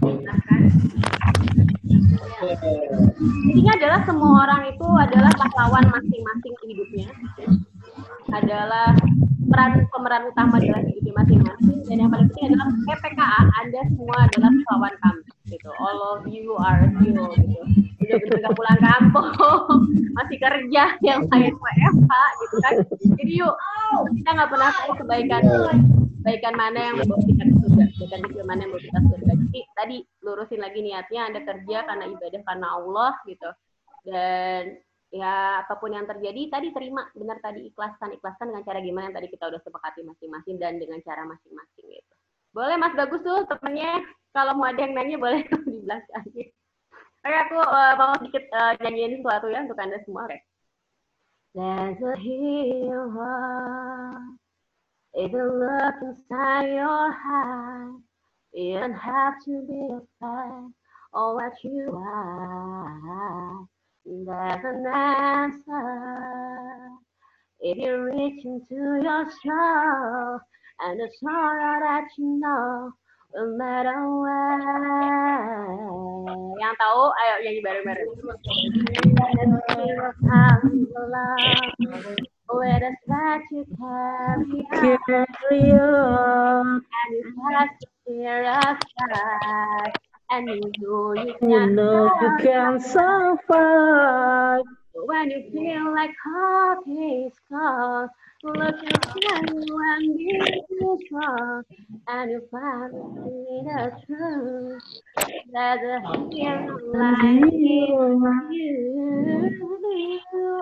Silakan. Intinya adalah semua orang itu adalah pahlawan masing-masing hidupnya. Adalah peran pemeran utama dalam hidupnya masing-masing. Dan yang paling penting adalah PPKA, Anda semua adalah pahlawan kami. Gitu. All of you are hero. Gitu. Udah bener pulang kampung, *laughs* masih kerja, yang lain WFH gitu kan. Jadi yuk, kita nggak pernah tahu kebaikan kebaikan mana yang membawa kita ke surga, kebaikan kecil mana yang membawa kita ke surga. Jadi tadi lurusin lagi niatnya, Anda kerja karena ibadah karena Allah gitu. Dan ya apa pun yang terjadi tadi terima benar tadi ikhlaskan ikhlaskan dengan cara gimana yang tadi kita udah sepakati masing-masing dan dengan cara masing-masing gitu. Boleh Mas Bagus tuh temennya kalau mau ada yang nanya boleh di belakang. Oke aku eh, mau sedikit eh, nyanyiin sesuatu ya untuk anda semua. Oke. There's a hero if you look inside your heart. You don't have to be afraid of what you are. There's an answer if you reach into your soul and the sorrow that you know no matter what. Yang tahu, ayo nyanyi bareng-bareng. Where the that you carry Carry on. and you have to fear of God, and you know you You can know you can survive. When you feel like hope is gone, look at you and you finally the truth. A hero like you.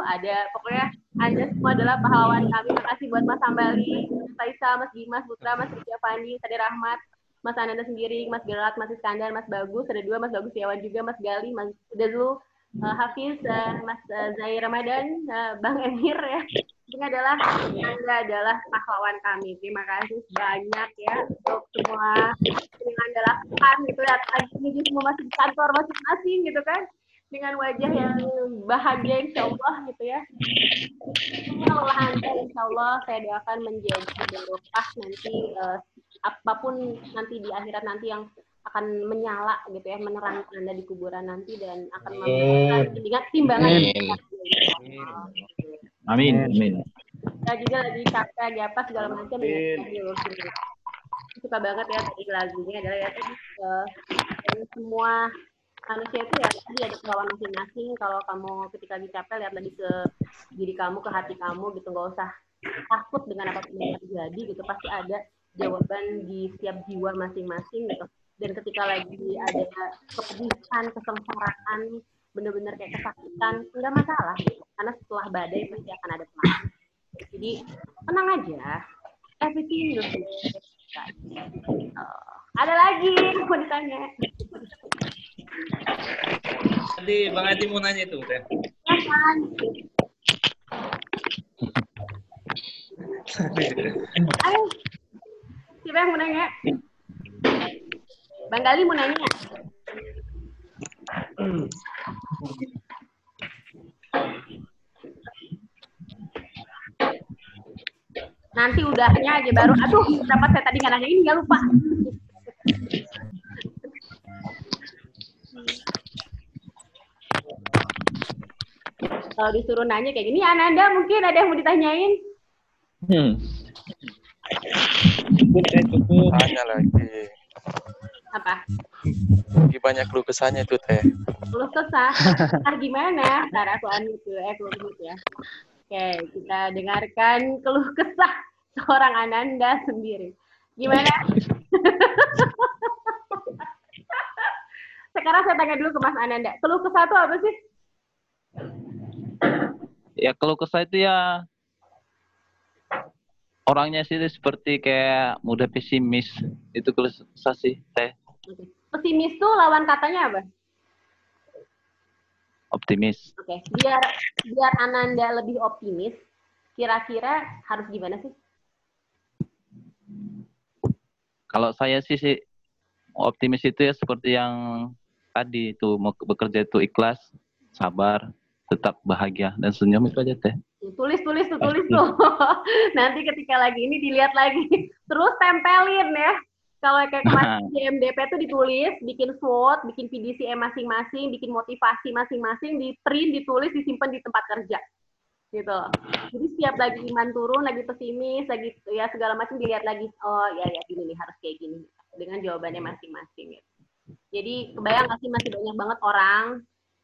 Ada pokoknya Anda semua adalah pahlawan kami. Makasih buat Mas Ambali, Mas Faisal, Mas Dimas, Putra, Mas Rizky Fandi, Sade Rahmat, Mas Ananda sendiri, Mas Gerat, Mas Iskandar, Mas Bagus, ada dua, Mas Bagus Setiawan juga, Mas Gali, Mas Dazul, uh, Hafiz, uh, Mas uh, Zahir Ramadan, uh, Bang Emir ya. Ini adalah Anda adalah pahlawan kami. Terima kasih banyak ya untuk semua yang Anda lakukan gitu lagi ini semua masih di kantor masing-masing gitu kan dengan wajah yang bahagia insya Allah gitu ya. Anda insya Allah saya doakan menjadi barokah nanti eh, apa pun nanti di akhirat nanti yang akan menyala gitu ya menerangkan Anda di kuburan nanti dan akan memberikan ingat timbangan Amin. Amin. Amin. saya juga lagi capek lagi apa segala macam ya gitu. suka banget ya tadi lagunya adalah ya tadi eh, semua manusia itu ya tadi ada kemauan masing-masing kalau kamu ketika lagi capek lihat lagi ke diri kamu ke hati kamu gitu nggak usah takut dengan apa yang terjadi gitu pasti ada jawaban di setiap jiwa masing-masing gitu dan ketika lagi ada kepedihan kesengsaraan bener-bener kayak kesakitan nggak masalah gitu. karena setelah badai pasti akan ada pelangi jadi tenang aja everything will be ada lagi mau ditanya Tadi Bang Adi mau nanya itu, Teh. Silakan. Ayo. Siapa yang mau nanya? *laughs* Bang Gali mau nanya? Nanti udahnya aja baru. Aduh, kenapa saya tadi nggak nanya ini nggak lupa. Kalau disuruh nanya kayak gini, Ananda mungkin ada yang mau ditanyain? Hmm. Tanya lagi. Apa? Lagi banyak lu kesannya tuh teh. Lu kesah. Ah gimana? Ntar aku unmute dulu, eh aku unmute ya. Oke, kita dengarkan keluh kesah seorang Ananda sendiri. Gimana? Sekarang saya tanya dulu ke Mas Ananda. Keluh kesah itu apa sih? Ya kalau kesah itu ya orangnya sih seperti kayak mudah pesimis. Itu kesah sih, teh. Pesimis tuh lawan katanya apa? Optimis. Oke, biar biar Ananda lebih optimis, kira-kira harus gimana sih? Kalau saya sih sih optimis itu ya seperti yang tadi itu mau bekerja itu ikhlas, sabar, tetap bahagia dan senyum itu aja teh. Tulis, tulis tuh, tulis tuh. *laughs* Nanti ketika lagi ini dilihat lagi. *laughs* Terus tempelin ya. Kalau kayak *laughs* kemarin di MDP tuh ditulis, bikin SWOT, bikin PDCM masing-masing, bikin motivasi masing-masing, di print, ditulis, disimpan di tempat kerja. Gitu. Jadi setiap lagi iman turun, lagi pesimis, lagi ya segala macam dilihat lagi. Oh ya ya gini nih harus kayak gini dengan jawabannya masing-masing. Gitu. Jadi kebayang nggak sih masih banyak banget orang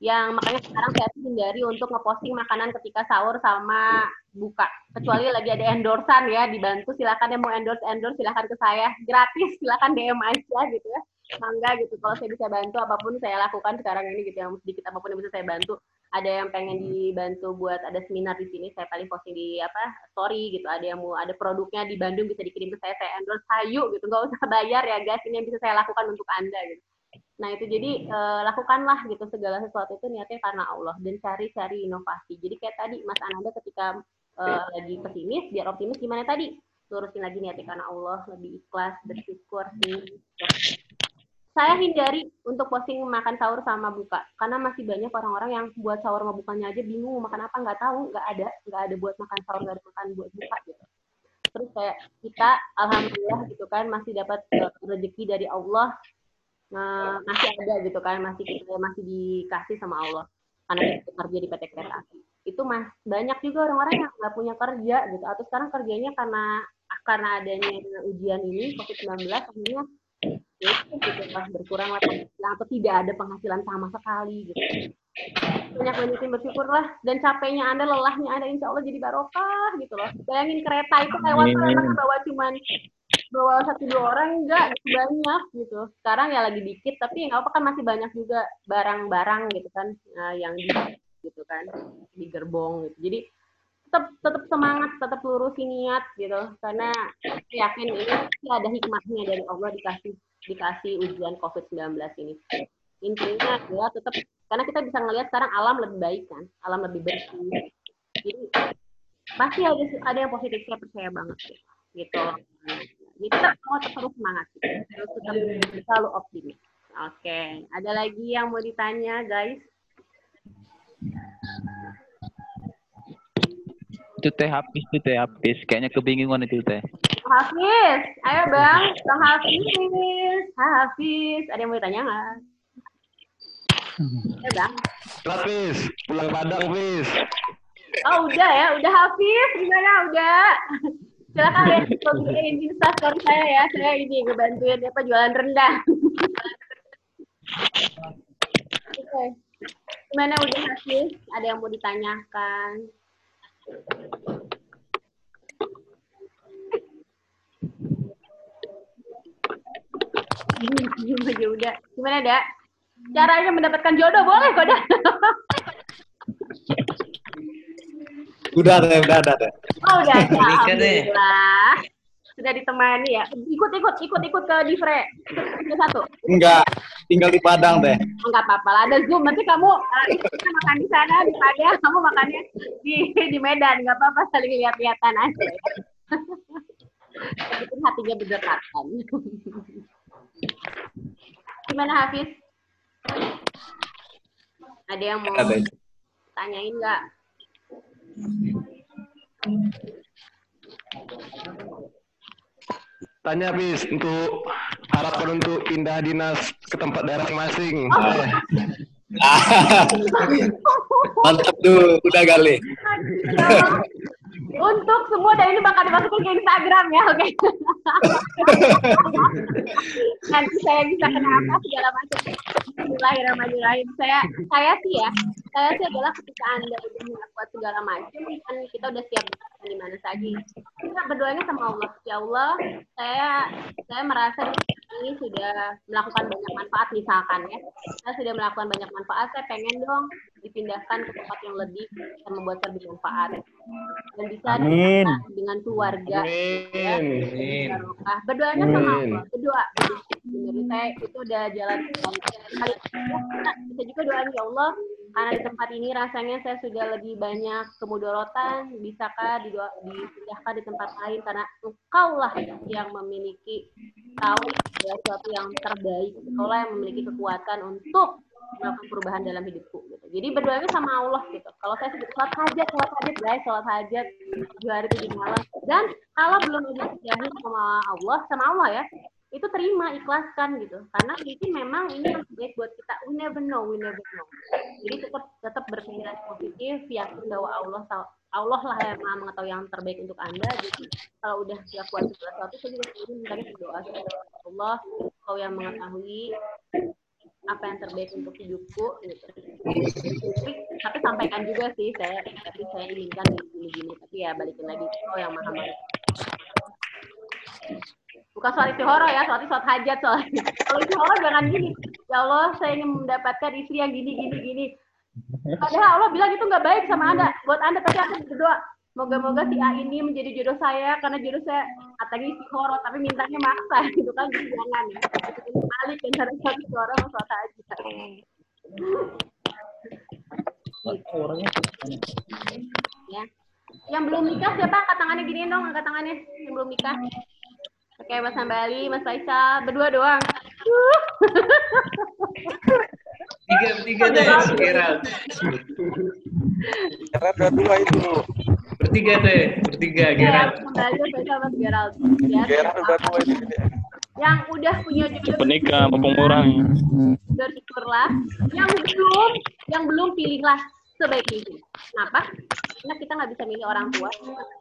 yang makanya sekarang saya hindari untuk ngeposting makanan ketika sahur sama buka. Kecuali lagi ada endorsan ya dibantu silakan yang mau endorse endorse silakan ke saya. Gratis silakan DM aja gitu ya. Mangga gitu kalau saya bisa bantu apa pun saya lakukan sekarang ini gitu yang sedikit apa pun yang bisa saya bantu. Ada yang pengen dibantu buat ada seminar di sini saya paling posting di apa story gitu. Ada yang mau ada produknya di Bandung bisa dikirim ke saya saya endorse hayu gitu. Nggak usah bayar ya guys. Ini yang bisa saya lakukan untuk anda gitu Nah itu jadi eh, lakukanlah gitu segala sesuatu itu niatnya karena Allah dan cari-cari inovasi. Jadi kayak tadi Mas Ananda ketika eh, lagi pesimis, biar optimis gimana tadi? Lurusin lagi niatnya karena Allah, lebih ikhlas, bersyukur sih. Saya hindari untuk posting makan sahur sama buka karena masih banyak orang-orang yang buat sahur sama bukanya aja bingung makan apa nggak tahu nggak ada nggak ada buat makan sahur nggak ada makan buat buka gitu. terus kayak kita alhamdulillah gitu kan masih dapat eh, rezeki dari Allah masih ada gitu kan masih kita masih dikasih sama Allah. Karena kita kerja di PT Kereta Api. Itu mas banyak juga orang-orang yang nggak punya kerja gitu. Atau sekarang kerjanya karena karena adanya ujian ini COVID-19 akhirnya ya itu gitu lah berkurang lah atau tidak ada penghasilan sama sekali gitu. Banyak banyakin bersyukur lah. Dan capeknya anda lelahnya anda insya Allah jadi barokah gitu loh. Bayangin kereta itu lewat Amin. bawa cuman bawa satu dua orang enggak banyak gitu. Sekarang ya lagi dikit tapi nggak apa kan masih banyak juga barang-barang gitu kan eh, yang di gitu kan di gerbong gitu. Jadi tetap tetap semangat tetap lurusin niat gitu. Karena yakin ini ada hikmahnya dari Allah dikasih dikasih ujian COVID-19 ini. Intinya adalah tetap karena kita bisa ngelihat sekarang alam lebih baik kan alam lebih bersih. Jadi pasti ada ada yang positif saya percaya banget gitu. Jadi tetap harus semangat terus tetap selalu optimis oke ada lagi yang mau ditanya guys Itu teh habis, itu teh habis. Kayaknya kebingungan itu teh. Hafiz, ayo bang, bang Hafiz, Hafiz, ada yang mau ditanya nggak? Ayo bang. Lapis, pulang Padang, Fis. Oh udah ya, udah Hafiz, gimana udah? Silakan lihat di instastory saya ya, saya ini ngebantuin apa jualan rendang. Oke, gimana udah Hafiz? Ada yang mau ditanyakan? Diam aja udah. Gimana, Dak? Caranya mendapatkan jodoh boleh kok, Dak. Udah, teh, udah, udah, teh. Oh, udah ada. Menikah deh. Alhamdulillah. Sudah ditemani ya. Ikut, ikut, ikut, ikut ke Divre. Ikut satu. Enggak, tinggal di Padang, teh. Enggak apa-apa lah. Ada Zoom. Nanti kamu uh, kita makan di sana, di Padang. Kamu makannya di di Medan. Enggak apa-apa. Saling lihat-lihatan aja. ya. Penting hatinya berdekatan. Gimana Hafiz? Ada yang mau Ada. tanyain nggak? Tanya, Fis, untuk harapan untuk pindah dinas ke tempat daerah masing-masing. *laughs* Mantap tuh, udah kali. *laughs* Untuk semua dan ini bakal dimasukin ke Instagram ya, oke? *laughs* Nanti saya bisa kenapa segala macam. Bismillahirrahmanirrahim. Saya saya sih ya, saya sih adalah ketika anda udah melakukan segala macam, kan kita udah siap di mana saja. Kita berdoanya sama Allah. Ya Allah, saya saya merasa ini sudah melakukan banyak manfaat misalkan ya. Saya sudah melakukan banyak manfaat, saya pengen dong dipindahkan ke tempat yang lebih dan membuat saya bermanfaat dan bisa Amin. dengan keluarga ya. Amin. Berdoanya sama. Allah berdoa menurut saya itu udah jalan kali bisa juga doain ya Allah karena di tempat ini rasanya saya sudah lebih banyak kemudorotan bisakah didoa, dipindahkan di tempat lain karena engkau lah yang memiliki tahu segala sesuatu yang terbaik engkau lah yang memiliki kekuatan untuk melakukan perubahan dalam hidupku. Jadi berdoanya sama Allah gitu. Kalau saya sebut sholat hajat, sholat hajat guys, sholat hajat tujuh hari tujuh malam. Dan kalau belum ada yakin sama Allah, sama Allah ya, itu terima, ikhlaskan gitu. Karena mungkin memang ini yang terbaik buat kita. We never know, we never know. Jadi tetap tetap berpikiran positif, yakin bahwa Allah Allah lah yang mengetahui yang terbaik untuk anda. Jadi kalau udah siap buat sesuatu, saya juga sendiri mintanya berdoa kepada Allah, kau yang mengetahui apa yang terbaik untuk hidupku gitu. tapi sampaikan juga sih saya tapi saya inginkan gini gini tapi ya balikin lagi oh yang maha mengetahui. bukan soal istihoro ya soal soal hajat soalnya kalau istihoro jangan gini ya Allah saya ingin mendapatkan istri yang gini gini gini padahal Allah bilang itu nggak baik sama anda buat anda tapi aku berdoa moga-moga si A ini menjadi jodoh saya karena jodoh saya katanya istihoro tapi mintanya maksa *laughs* gitu kan jadi jangan ya. Balik kan cara satu istihoro sama hajat Orangnya ya. Yang belum nikah siapa? Angkat tangannya gini dong angkat tangannya. Yang belum nikah. Oke Mas Hambali Mas Faisal berdua doang. *laughs* Tiga, tiga deh, Gerald. Karena ada dua itu. Bertiga teh, bertiga Gerard. aku kembali Gerald. Ya, Gerard udah tua ini. yang udah punya jodoh Penikah, pengurang. bersyukurlah. Yang belum, yang belum pilihlah sebaik mungkin. Kenapa? Karena kita nggak bisa milih orang tua,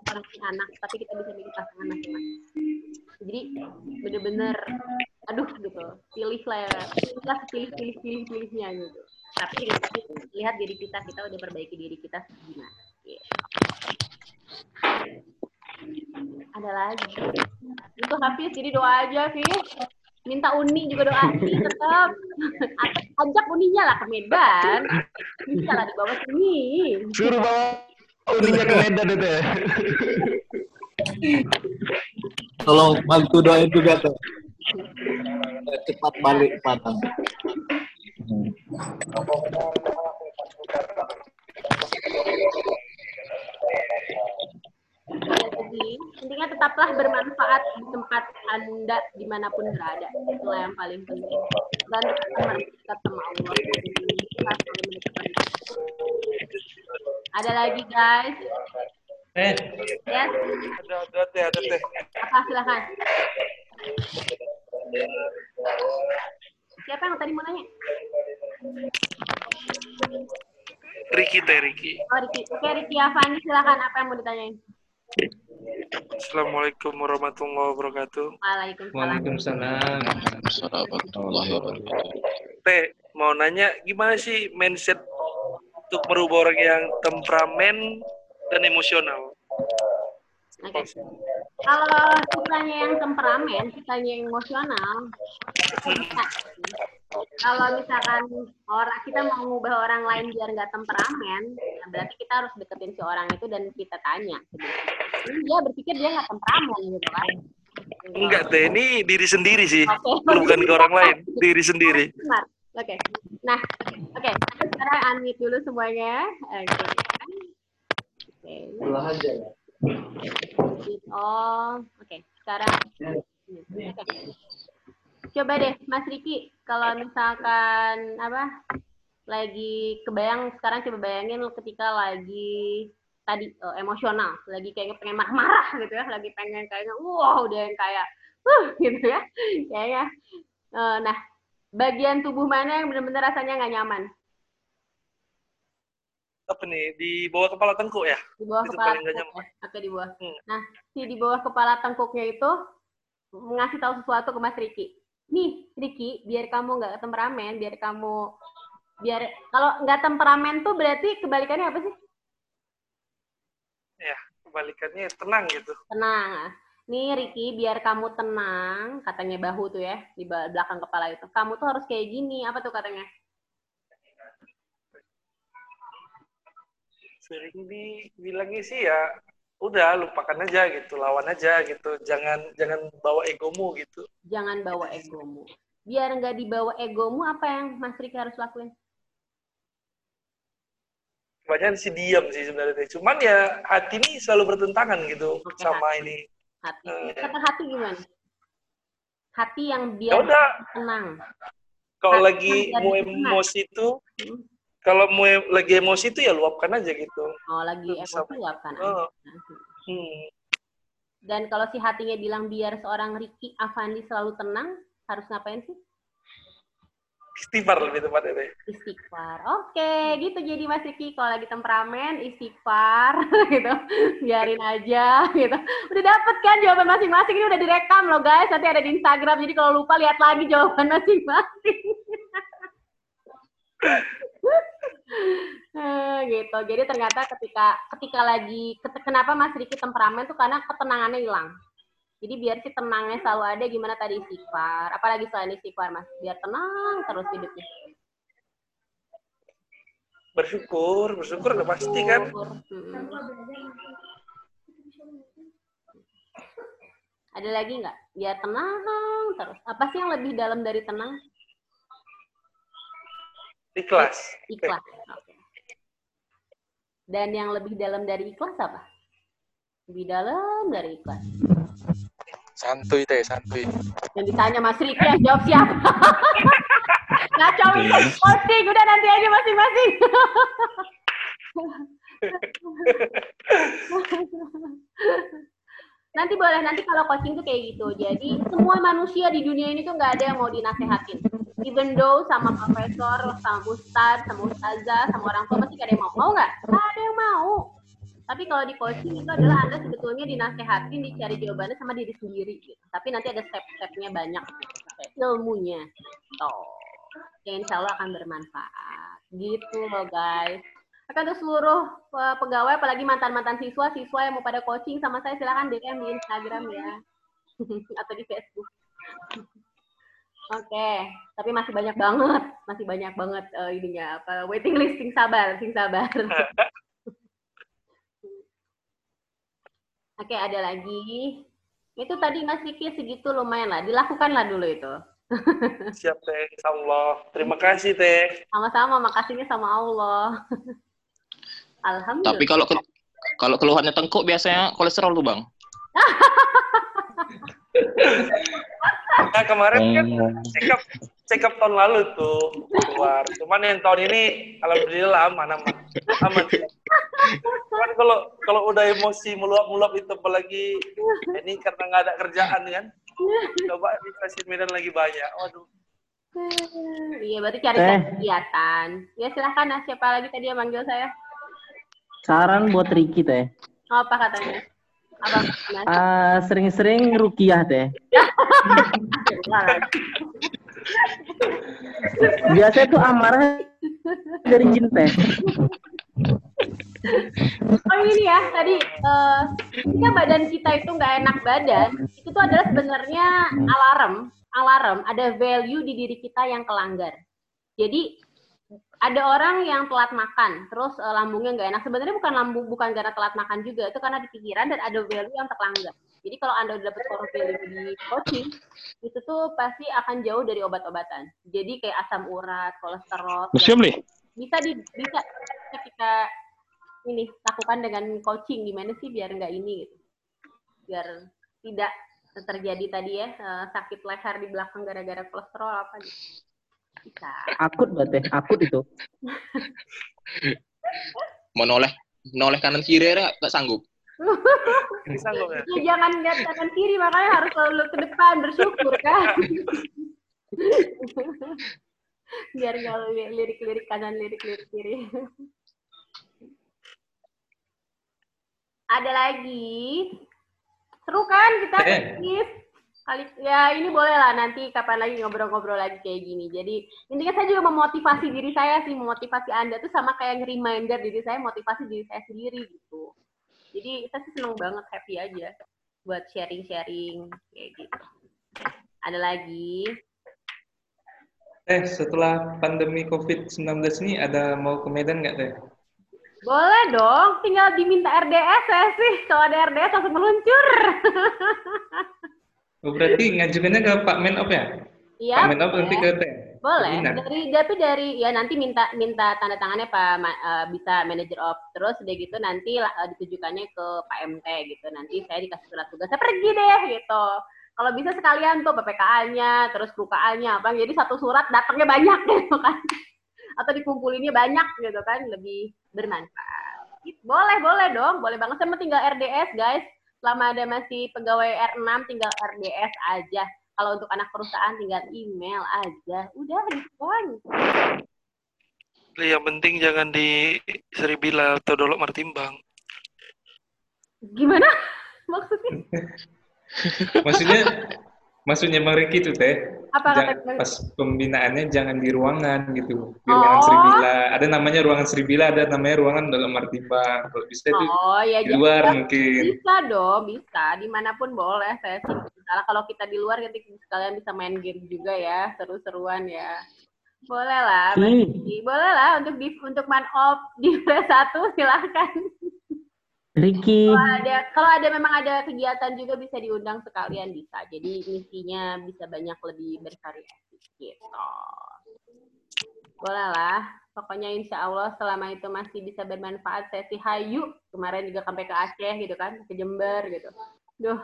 orang tua anak, tapi kita bisa milih pasangan masing-masing. Jadi bener-bener, aduh gitu, pilihlah, pilihlah pilih pilih pilih pilihnya gitu. Tapi lihat diri kita, kita udah perbaiki diri kita gimana. Ada lagi. Itu Hafiz, jadi doa aja sih. Minta Uni juga doa sih tetap. Ajak Uninya lah ke Medan. Bisa lah dibawa sini. Suruh bawa uninya ke Medan itu ya. Tolong bantu doain juga tuh. Cepat balik Padang. Jadi intinya tetaplah bermanfaat di tempat anda di mana pun berada. Itulah yang paling penting. Dan dekat sama Allah. Ada lagi guys? Eh, Yes? Ada, ada teh, ada teh. Apa silakan. Siapa yang tadi mau nanya? Riki teh, Riki. Oh, Riki. Oke, Riki Avani, silakan. Apa yang mau ditanyain? Assalamualaikum warahmatullahi wabarakatuh. Waalaikumsalam. Waalaikumsalam. Warahmatullahi wabarakatuh. Teh, mau nanya gimana sih mindset untuk merubah orang yang temperamen dan emosional? Oke. Kalau kitanya yang temperamen, kitanya yang emosional. Kalau misalkan orang kita mau ngubah orang lain biar nggak temperamen, ya berarti kita harus deketin si orang itu dan kita tanya. Ini dia berpikir dia nggak temperamen gitu kan? Enggak teh, ini diri sendiri sih. Oke. Bukan ke orang lain, diri sendiri. Oke. Nah, oke. Sekarang unmute dulu semuanya. Oke. Oke. Pulang aja. All. Oke. Sekarang. Oke. Coba deh, Mas Riki, kalau misalkan apa lagi kebayang sekarang coba bayangin ketika lagi tadi eh, emosional, lagi kayak pengen marah-marah gitu ya, lagi pengen kayaknya wow udah yang kayak uh gitu ya, kayaknya. Eh, nah, bagian tubuh mana yang benar-benar rasanya nggak nyaman? Apa nih, di bawah kepala tengkuk ya? Di bawah Itu kepala tengkuk. ya? Oke, di bawah. Hmm. Nah, si di bawah kepala tengkuknya itu ngasih tahu sesuatu ke Mas Riki. Nih, Riki, biar kamu nggak temperamen, biar kamu biar kalau nggak temperamen tuh berarti kebalikannya apa sih? Ya, kebalikannya tenang gitu. Tenang. Nih Riki, biar kamu tenang, katanya bahu tuh ya, di belakang kepala itu. Kamu tuh harus kayak gini, apa tuh katanya? Sering dibilangnya sih ya, udah lupakan aja gitu, lawan aja gitu. Jangan jangan bawa egomu gitu. Jangan bawa egomu. Biar nggak dibawa egomu, apa yang Mas Riki harus lakuin? Kebanyakan sih diam sih sebenarnya. Cuman ya hati ini selalu bertentangan gitu Oke, sama hati. ini. Hati. Eh. Kata hati gimana? Hati yang Ya biar udah, tenang. kalau Hati lagi mau emosi itu, Hmm. Kalau mau lagi emosi itu ya luapkan aja gitu. Oh, lagi Bisa. emosi luapkan Oh. aja. Hmm. Dan kalau si hatinya bilang biar seorang Ricky Avandi selalu tenang, harus ngapain sih? Istighfar lebih tepatnya deh. Istighfar. Oke, gitu jadi Mas Ricky kalau lagi temperamen istighfar *laughs* gitu. Biarin aja gitu. Udah dapet kan jawaban masing-masing ini udah direkam loh guys. Nanti ada di Instagram. Jadi kalau lupa lihat lagi jawaban masing-masing. *laughs* *laughs* Gitu. Jadi ternyata ketika ketika lagi kenapa Mas Riki temperamen tuh karena ketenangannya hilang. Jadi biar si tenangnya selalu ada gimana tadi istighfar. Apalagi selain istighfar Mas, biar tenang terus hidupnya. Bersyukur, bersyukur udah pasti kan. Mm. Ada lagi nggak? Biar tenang terus. Apa sih yang lebih dalam dari tenang? Ikhlas. Ikhlas. Oke. Dan yang lebih dalam dari ikhlas apa? Lebih dalam dari ikhlas. Santuy teh, santuy. Yang ditanya Mas Riki yang jawab siapa? *laughs* Ngaco itu posting udah nanti aja masing-masing. *laughs* nanti boleh nanti kalau coaching tuh kayak gitu. Jadi semua manusia di dunia ini tuh nggak ada yang mau dinasehatin. Even though sama profesor, sama ustad, sama ustazah, sama orang tua pasti gak ada yang mau. Mau nggak? Nggak ada yang mau. Tapi kalau di coaching itu adalah Anda sebetulnya dinasehatin, dicari jawabannya sama diri sendiri. Gitu. Tapi nanti ada step-stepnya banyak. Ilmunya. Tuh. Yang insya Allah akan bermanfaat. Gitu loh guys. Akan untuk seluruh eh, pegawai, apalagi mantan-mantan siswa, siswa yang mau pada coaching sama saya silahkan DM di Instagram ya. *laughs* Atau di Facebook. Oke, tapi masih banyak banget, masih banyak banget eh, ininya apa waiting list, sing sabar, sing sabar. *laughs* Oke, ada lagi. Itu tadi Mas Vicky segitu lumayan lah. Dilakukanlah dulu itu. Siap teh, insya Allah. Terima kasih teh. Sama-sama, makasihnya sama Allah. *laughs* Alhamdulillah. Tapi kalau ke- kalau keluhannya tengkuk biasanya kolesterol tuh bang. Nah, kemarin kan Oh. check up, check up tahun lalu tuh keluar. Cuman yang tahun ini alhamdulillah aman aman. Aman. Cuman kalau kalau udah emosi meluap-meluap itu apalagi ini karena nggak ada kerjaan kan. Coba di stasiun Medan lagi banyak. Waduh. Iya, berarti cari Teh. kegiatan. Ya silahkan, nah, siapa lagi tadi yang manggil saya? Saran buat Ricky teh. Oh, apa katanya? Apa? Ah, sering-sering rukiah teh. *laughs* Biasanya tuh amarah dari jin teh. Oh ini ya, tadi eh ketika badan kita itu nggak enak badan, itu tuh adalah sebenarnya alarm, alarm, ada value di diri kita yang kelanggar. Jadi ada orang yang telat makan, terus eh, lambungnya nggak enak. Sebenarnya bukan lambung, bukan karena telat makan juga, itu karena di pikiran dan ada value yang terlanggar. Jadi kalau anda udah dapet core value di coaching, itu tuh pasti akan jauh dari obat-obatan. Jadi kayak asam urat, kolesterol, Museum nih. bisa di bisa bisa kita ini lakukan dengan coaching gimana sih biar nggak ini gitu biar tidak terjadi tadi ya eh, sakit leher di belakang gara-gara kolesterol apa gitu bisa Akut banget teh, akut itu. Mau noleh noleh kanan kiri ya nggak sanggup. Ya? ya, jangan lihat kanan kiri makanya harus selalu ke depan bersyukur kan biar nggak li- lirik-lirik kanan lirik-lirik kiri ada lagi seru kan kita Eh. Kali ya ini boleh lah nanti kapan lagi ngobrol-ngobrol lagi kayak gini. Jadi intinya saya juga memotivasi diri saya sih memotivasi anda tuh sama kayak reminder diri saya motivasi diri saya sendiri gitu. Jadi saya sih seneng banget happy aja buat sharing-sharing kayak gitu. Ada lagi? Eh, setelah pandemi COVID-19 ini ada mau ke Medan nggak, Teh? boleh dong tinggal diminta RDS saya sih. Kalau ada RDS langsung meluncur *laughs* Oh, berarti ngajukannya ke Pak Menop ya? iya Pak Menop nanti ke Teh? Boleh. Dari tapi dari ya nanti minta minta tanda tangannya Pak Ma- eh, bisa manager of terus udah gitu nanti eh, ditujukannya ke Pak MT gitu. Nanti saya dikasih surat tugas saya pergi deh gitu. Kalau bisa sekalian tuh PPKA-nya, terus KUKA-nya apa jadi satu surat datangnya banyak *laughs* gitu kan. Atau dikumpulinnya banyak gitu kan lebih bermanfaat. Boleh, boleh dong. Boleh banget sama tinggal RDS, guys. Selama ada masih pegawai R6 tinggal RDS aja. Kalau untuk anak perusahaan tinggal email aja. Udah kan. Yang penting jangan di Seribila atau Dolok Martimbang. Gimana? *laughs* Maksudnya? *laughs* Maksudnya, maksudnya Bang Riki tuh, Teh. Apa Jangan- kata pas pembinaannya jangan di ruangan gitu. Di ruangan Oh. Sri Bila. Ada namanya ruangan Sri Bila, ada namanya ruangan dalam Martimbang. Kalau bisa itu Oh ya di luar bisa- mungkin. Bisa dong, bisa. Di mana pun boleh. Saya sih misalnya kalau kita di luar nanti sekalian bisa main game juga ya, seru-seruan ya. Boleh lah, Hmm. Boleh lah untuk di untuk man off di *laughs* satu silahkan. Ricky, Kalau ada kalau ada memang ada kegiatan juga bisa diundang sekalian bisa. Jadi misinya bisa banyak lebih bervariasi gitu. Boleh lah. Pokoknya insya Allah selama itu masih bisa bermanfaat sih hayu. Kemarin juga sampai ke Aceh gitu kan, ke Jember gitu. Duh,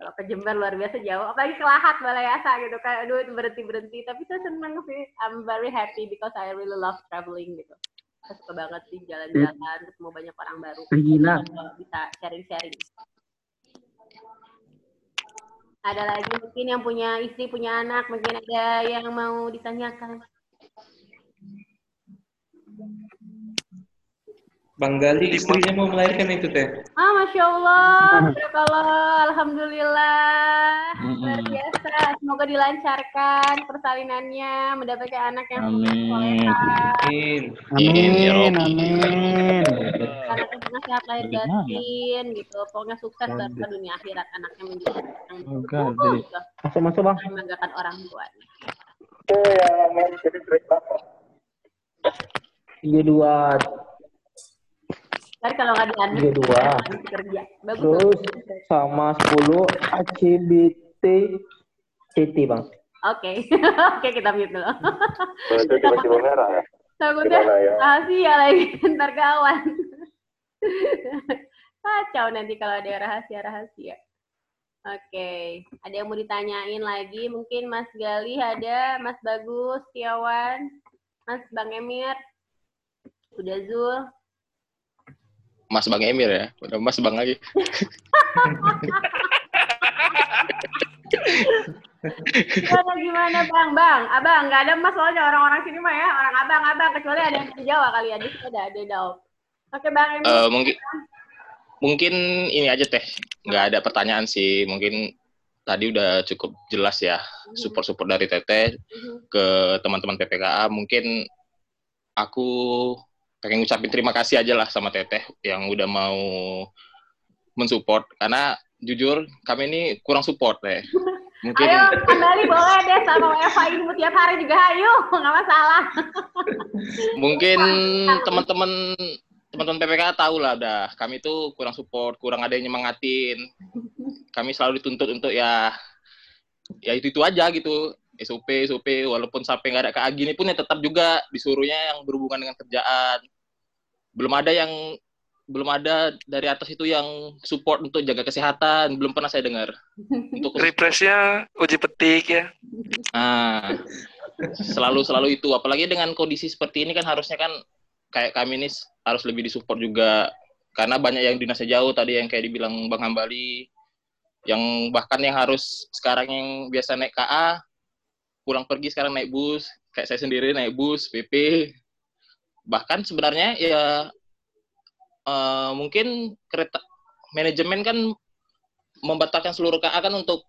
kalau ke Jember luar biasa jauh. Apalagi ke Lahat Balayasa gitu kan. Aduh berhenti-berhenti. Tapi saya seneng sih. I'm very happy because I really love traveling gitu. Saya suka banget sih jalan-jalan, ketemu banyak orang baru. Kalau bisa sharing-sharing. Ada lagi mungkin yang punya istri, punya anak, mungkin ada yang mau ditanyakan. Bang Gali istrinya mau melahirkan itu teh. Ah, masya Allah, Barakallah, alhamdulillah, luar Mm-mm. biasa. Semoga dilancarkan persalinannya, mendapatkan anak yang Amin. Amin. Amin, ya Amin, amin. anak yang sehat lahir batin, gitu. Pokoknya sukses dari dunia akhirat anaknya menjadi yang Enggak, uh, jadi- gitu. Masuk masuk bang. membanggakan orang tuanya. Tiga dua, Tapi kalau nggak diambil, tiga dua. masih kerja. Bagus. Terus bagus. sama 10 ACBT CT bang. Oke, *laughs* oke kita mute dulu. Berarti tiba-tiba merah ya? Takutnya ya? rahasia lagi *laughs* ntar kawan. *laughs* Kacau nanti kalau ada rahasia-rahasia. Oke, ada yang mau ditanyain lagi? Mungkin Mas Gali ada, Mas Bagus, Tiawan, Mas Bang Emir, udah Zul. Mas Bang Emir ya. Udah Mas Bang lagi. Gimana gimana Bang? Bang, Abang nggak ada Mas soalnya orang-orang sini mah ya, orang abang-abang kecuali ada yang di Jawa kali ya, di sini ada ada Daud. Oke Bang Emir. Eh, mungkin mungkin ini aja teh. Nggak ada pertanyaan sih. Mungkin tadi udah cukup jelas ya support-support dari Teteh ke teman-teman PPKA. Mungkin aku pengen ngucapin terima kasih aja lah sama Teteh yang udah mau mensupport. Karena jujur kami ini kurang support deh. *laughs* Mungkin Ayo kembali boleh deh sama Eva ini tiap hari juga. Ayo nggak masalah. *laughs* mungkin teman-teman teman-teman. PPK tahu lah udah kami tuh kurang support kurang ada yang nyemangatin. Kami selalu dituntut untuk ya ya itu itu aja gitu. SOP SOP walaupun sampai nggak ada KA gini pun ya tetap juga disuruhnya yang berhubungan dengan kerjaan belum ada yang belum ada dari atas itu yang support untuk jaga kesehatan. Belum pernah saya dengar. Untuk *laughs* Refreshnya uji petik ya. Ah, selalu selalu itu. Apalagi dengan kondisi seperti ini kan harusnya kan kayak kami ini harus lebih disupport juga. Karena banyak yang dinasnya jauh tadi yang kayak dibilang Bang Hambali. Yang bahkan yang harus sekarang yang biasa naik KA pulang pergi sekarang naik bus. Kayak saya sendiri naik bus PP bahkan sebenarnya ya eh, mungkin kereta manajemen kan membatalkan seluruh KA kan untuk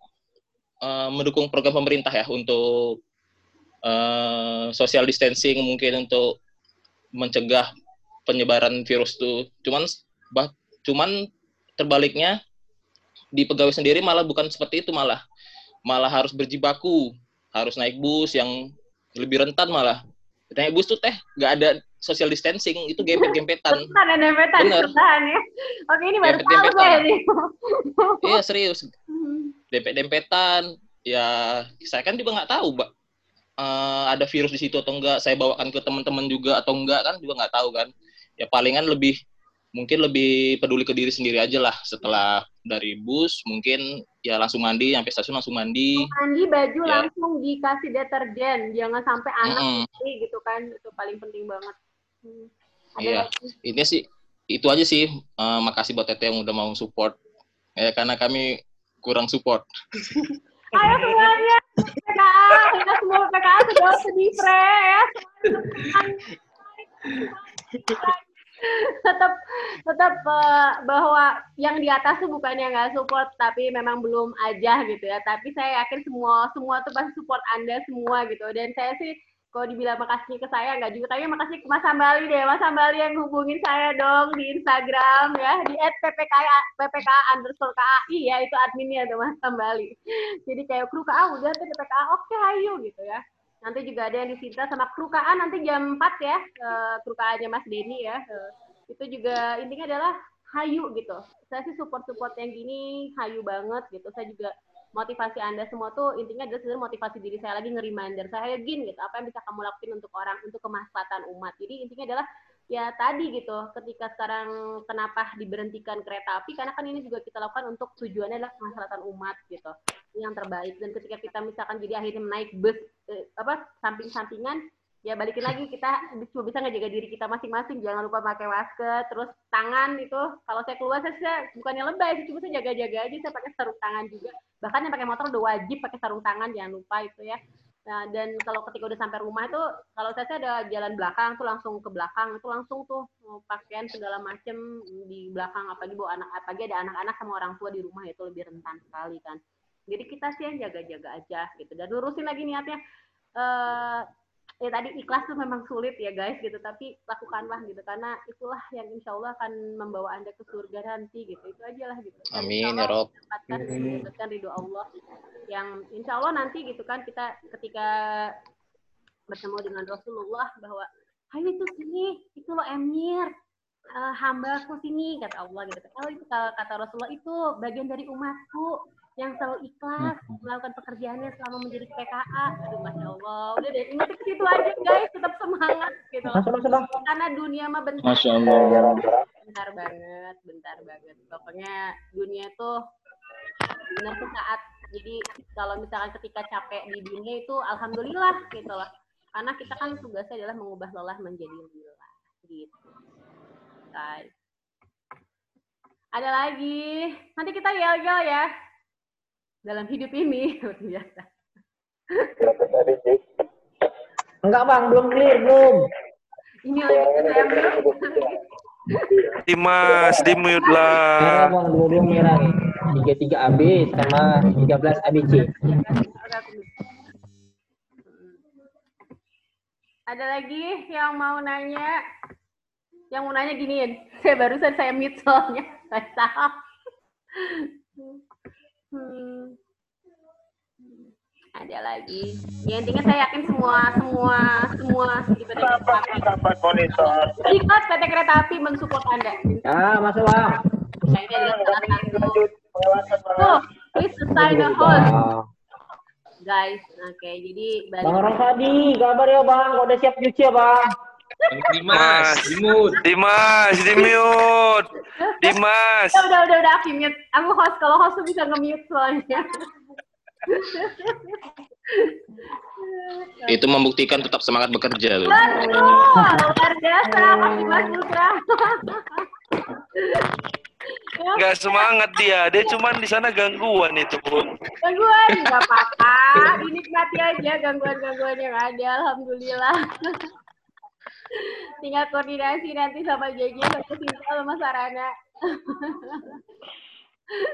eh, mendukung program pemerintah ya untuk eh, social distancing mungkin untuk mencegah penyebaran virus itu. Cuman bah, cuman terbaliknya di pegawai sendiri malah bukan seperti itu malah. Malah harus berjibaku, harus naik bus yang lebih rentan malah. Naik bus tuh teh nggak ada social distancing, itu gempet-gempetan. *laughs* Ada nempetan Bener. ya. Oke ini baru tahu saya nih. Iya serius, *laughs* dempet-dempetan. Ya saya kan juga nggak tahu, Mbak. Eh, ada virus di situ atau enggak, saya bawakan ke teman-teman juga atau enggak kan juga nggak tahu kan. Ya palingan lebih mungkin lebih peduli ke diri sendiri aja lah setelah dari bus mungkin ya langsung mandi sampai stasiun langsung mandi Mandi baju Ya. langsung dikasih deterjen, jangan sampai anak Mm-mm. istri gitu kan, itu paling penting banget. Hmm. Iya. ini sih itu aja sih Eh, makasih buat Teteh yang udah mau support ya karena kami kurang support *laughs* Ayo semuanya PKA, kita semua PKA sudah sedih pre ya. *laughs* tetap tetap eh, bahwa yang di atas tuh bukannya nggak support tapi memang belum aja gitu ya. Tapi saya yakin semua semua tuh pasti support anda semua gitu. Dan saya sih kalau dibilang makasih ke saya nggak juga. Tapi makasih ke Mas Sambali deh. Mas Sambali yang hubungin saya dong di Instagram ya. Di @ppk ppk underscore kai ya itu adminnya tuh Mas Sambali jadi kayak kru KA udah tuh PPKA. Oke ayo gitu ya nanti juga ada yang disita sama kru KA nanti jam 4 ya eh, kru KA-nya Mas Denny ya Eh, itu juga intinya adalah hayu gitu. Saya sih support support yang gini hayu banget gitu. Saya juga motivasi anda semua tuh intinya adalah sebenarnya motivasi diri saya lagi nge-reminder saya gin gitu. Apa yang bisa kamu lakuin untuk orang untuk kemaslahatan umat. Jadi intinya adalah ya tadi gitu ketika sekarang kenapa diberhentikan kereta api karena kan ini juga kita lakukan untuk tujuannya adalah kemaslahatan umat gitu. Ini yang terbaik. Dan ketika kita misalkan jadi akhirnya naik bus eh, apa samping-sampingan ya balikin lagi kita cuma bisa ngejaga diri kita masing-masing. Jangan lupa pakai masker terus tangan itu kalau saya keluar saya, saya bukannya lebay sih cuma saya jaga-jaga aja saya pakai sarung tangan juga. Bahkan yang pakai motor udah wajib pakai sarung tangan jangan lupa itu ya nah dan kalau ketika udah sampai rumah itu kalau saya, saya ada jalan belakang tuh langsung ke belakang itu langsung tuh pakaian segala macem di belakang apalagi bawa anak apalagi ada anak-anak sama orang tua di rumah itu lebih rentan sekali kan. Jadi kita sih yang jaga-jaga aja gitu dan lurusin lagi niatnya. Eh ya tadi ikhlas tuh memang sulit ya guys gitu. Tapi lakukanlah gitu karena itulah yang insya Allah akan membawa anda ke surga nanti gitu. Itu aja lah gitu. Dan Amin, ya Rob. mendapatkan mendapatkan ridho Allah yang insya Allah nanti gitu kan kita ketika bertemu dengan Rasulullah bahwa ayo itu sini itu lo emir. Eh, hambaku sini kata Allah gitu. Kalau itu kata Rasulullah itu bagian dari umatku yang selalu ikhlas melakukan pekerjaannya selama menjadi PKA aduh masya Allah. Udah deh ingat ke situ aja guys. Tetap semangat gitu. Masuk, Bang. karena dunia mah bentar. Masya Allah. bentar banget bentar banget. Pokoknya dunia itu benar tuh saat jadi kalau misalkan ketika capek di dunia itu alhamdulillah gitu loh. Karena kita kan tugasnya adalah mengubah lelah menjadi lelah gitu. Guys. Ada lagi. Nanti kita yel-yel ya dalam hidup ini *laughs* luar biasa Enggak bang, belum clear belum. ini lagi saya mute. Dimas, di mute Merah lah. bang, dua-dua merah nih. Tiga tiga AB sama 13 ABC. Ada lagi yang mau nanya? Yang mau nanya giniin, saya barusan saya mute soalnya. *laughs* Saya tahu. Hmm. Ada lagi. Ya intinya saya yakin semua semua semua di PT Kereta Api. Ikut PT Kereta Api mensupport Anda. Ah, masuk bang. Nah, ini adalah salah satu. Tuh, please assign the host, guys. Oke, jadi balik. Bang Rosadi, kabar ya bang? Kok udah siap cuci ya bang? Dimas, dimut. Dimas, di mute. Dimas. Ya, udah, udah, udah, aku mute. Aku host, kalau host tuh bisa nge-mute soalnya. Itu membuktikan tetap semangat bekerja tuh. Betul, luar biasa, Mas Dimas Putra. Ya, Nggak semangat dia, dia cuman di sana gangguan itu pun. gangguan, nggak apa-apa. Dinikmati aja gangguan-gangguan yang ada, Alhamdulillah. Tinggal koordinasi nanti sama JJ, sama Sinta, sama Sarana. *laughs*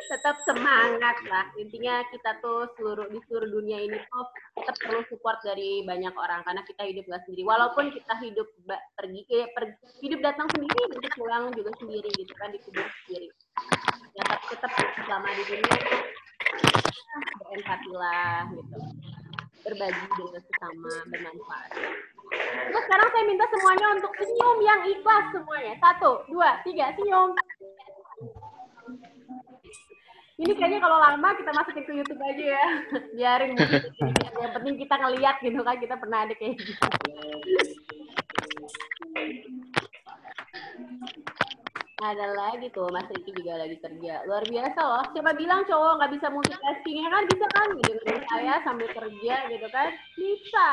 tetap semangat lah. Intinya kita tuh seluruh di seluruh dunia ini tuh tetap perlu support dari banyak orang karena kita hidup gak sendiri. Walaupun kita hidup pergi eh, per- hidup datang sendiri hidup pulang juga sendiri gitu kan dikubur sendiri. Ya tapi tetap selama di dunia ah, berempatilah gitu berbagi dengan sesama bermanfaat Terus sekarang saya minta semuanya untuk senyum yang ikhlas semuanya. Satu, dua, tiga, senyum. Ini kayaknya kalau lama kita masukin ke YouTube aja ya. *laughs* Biarin mungkin *laughs* yang penting kita ngeliat gitu kan kita pernah ada kayak gitu. Ada lagi tuh Mas Riki juga lagi kerja. Luar biasa loh. Siapa bilang cowok nggak bisa multitasking ya kan bisa kan dengerin saya sambil kerja gitu kan? Bisa.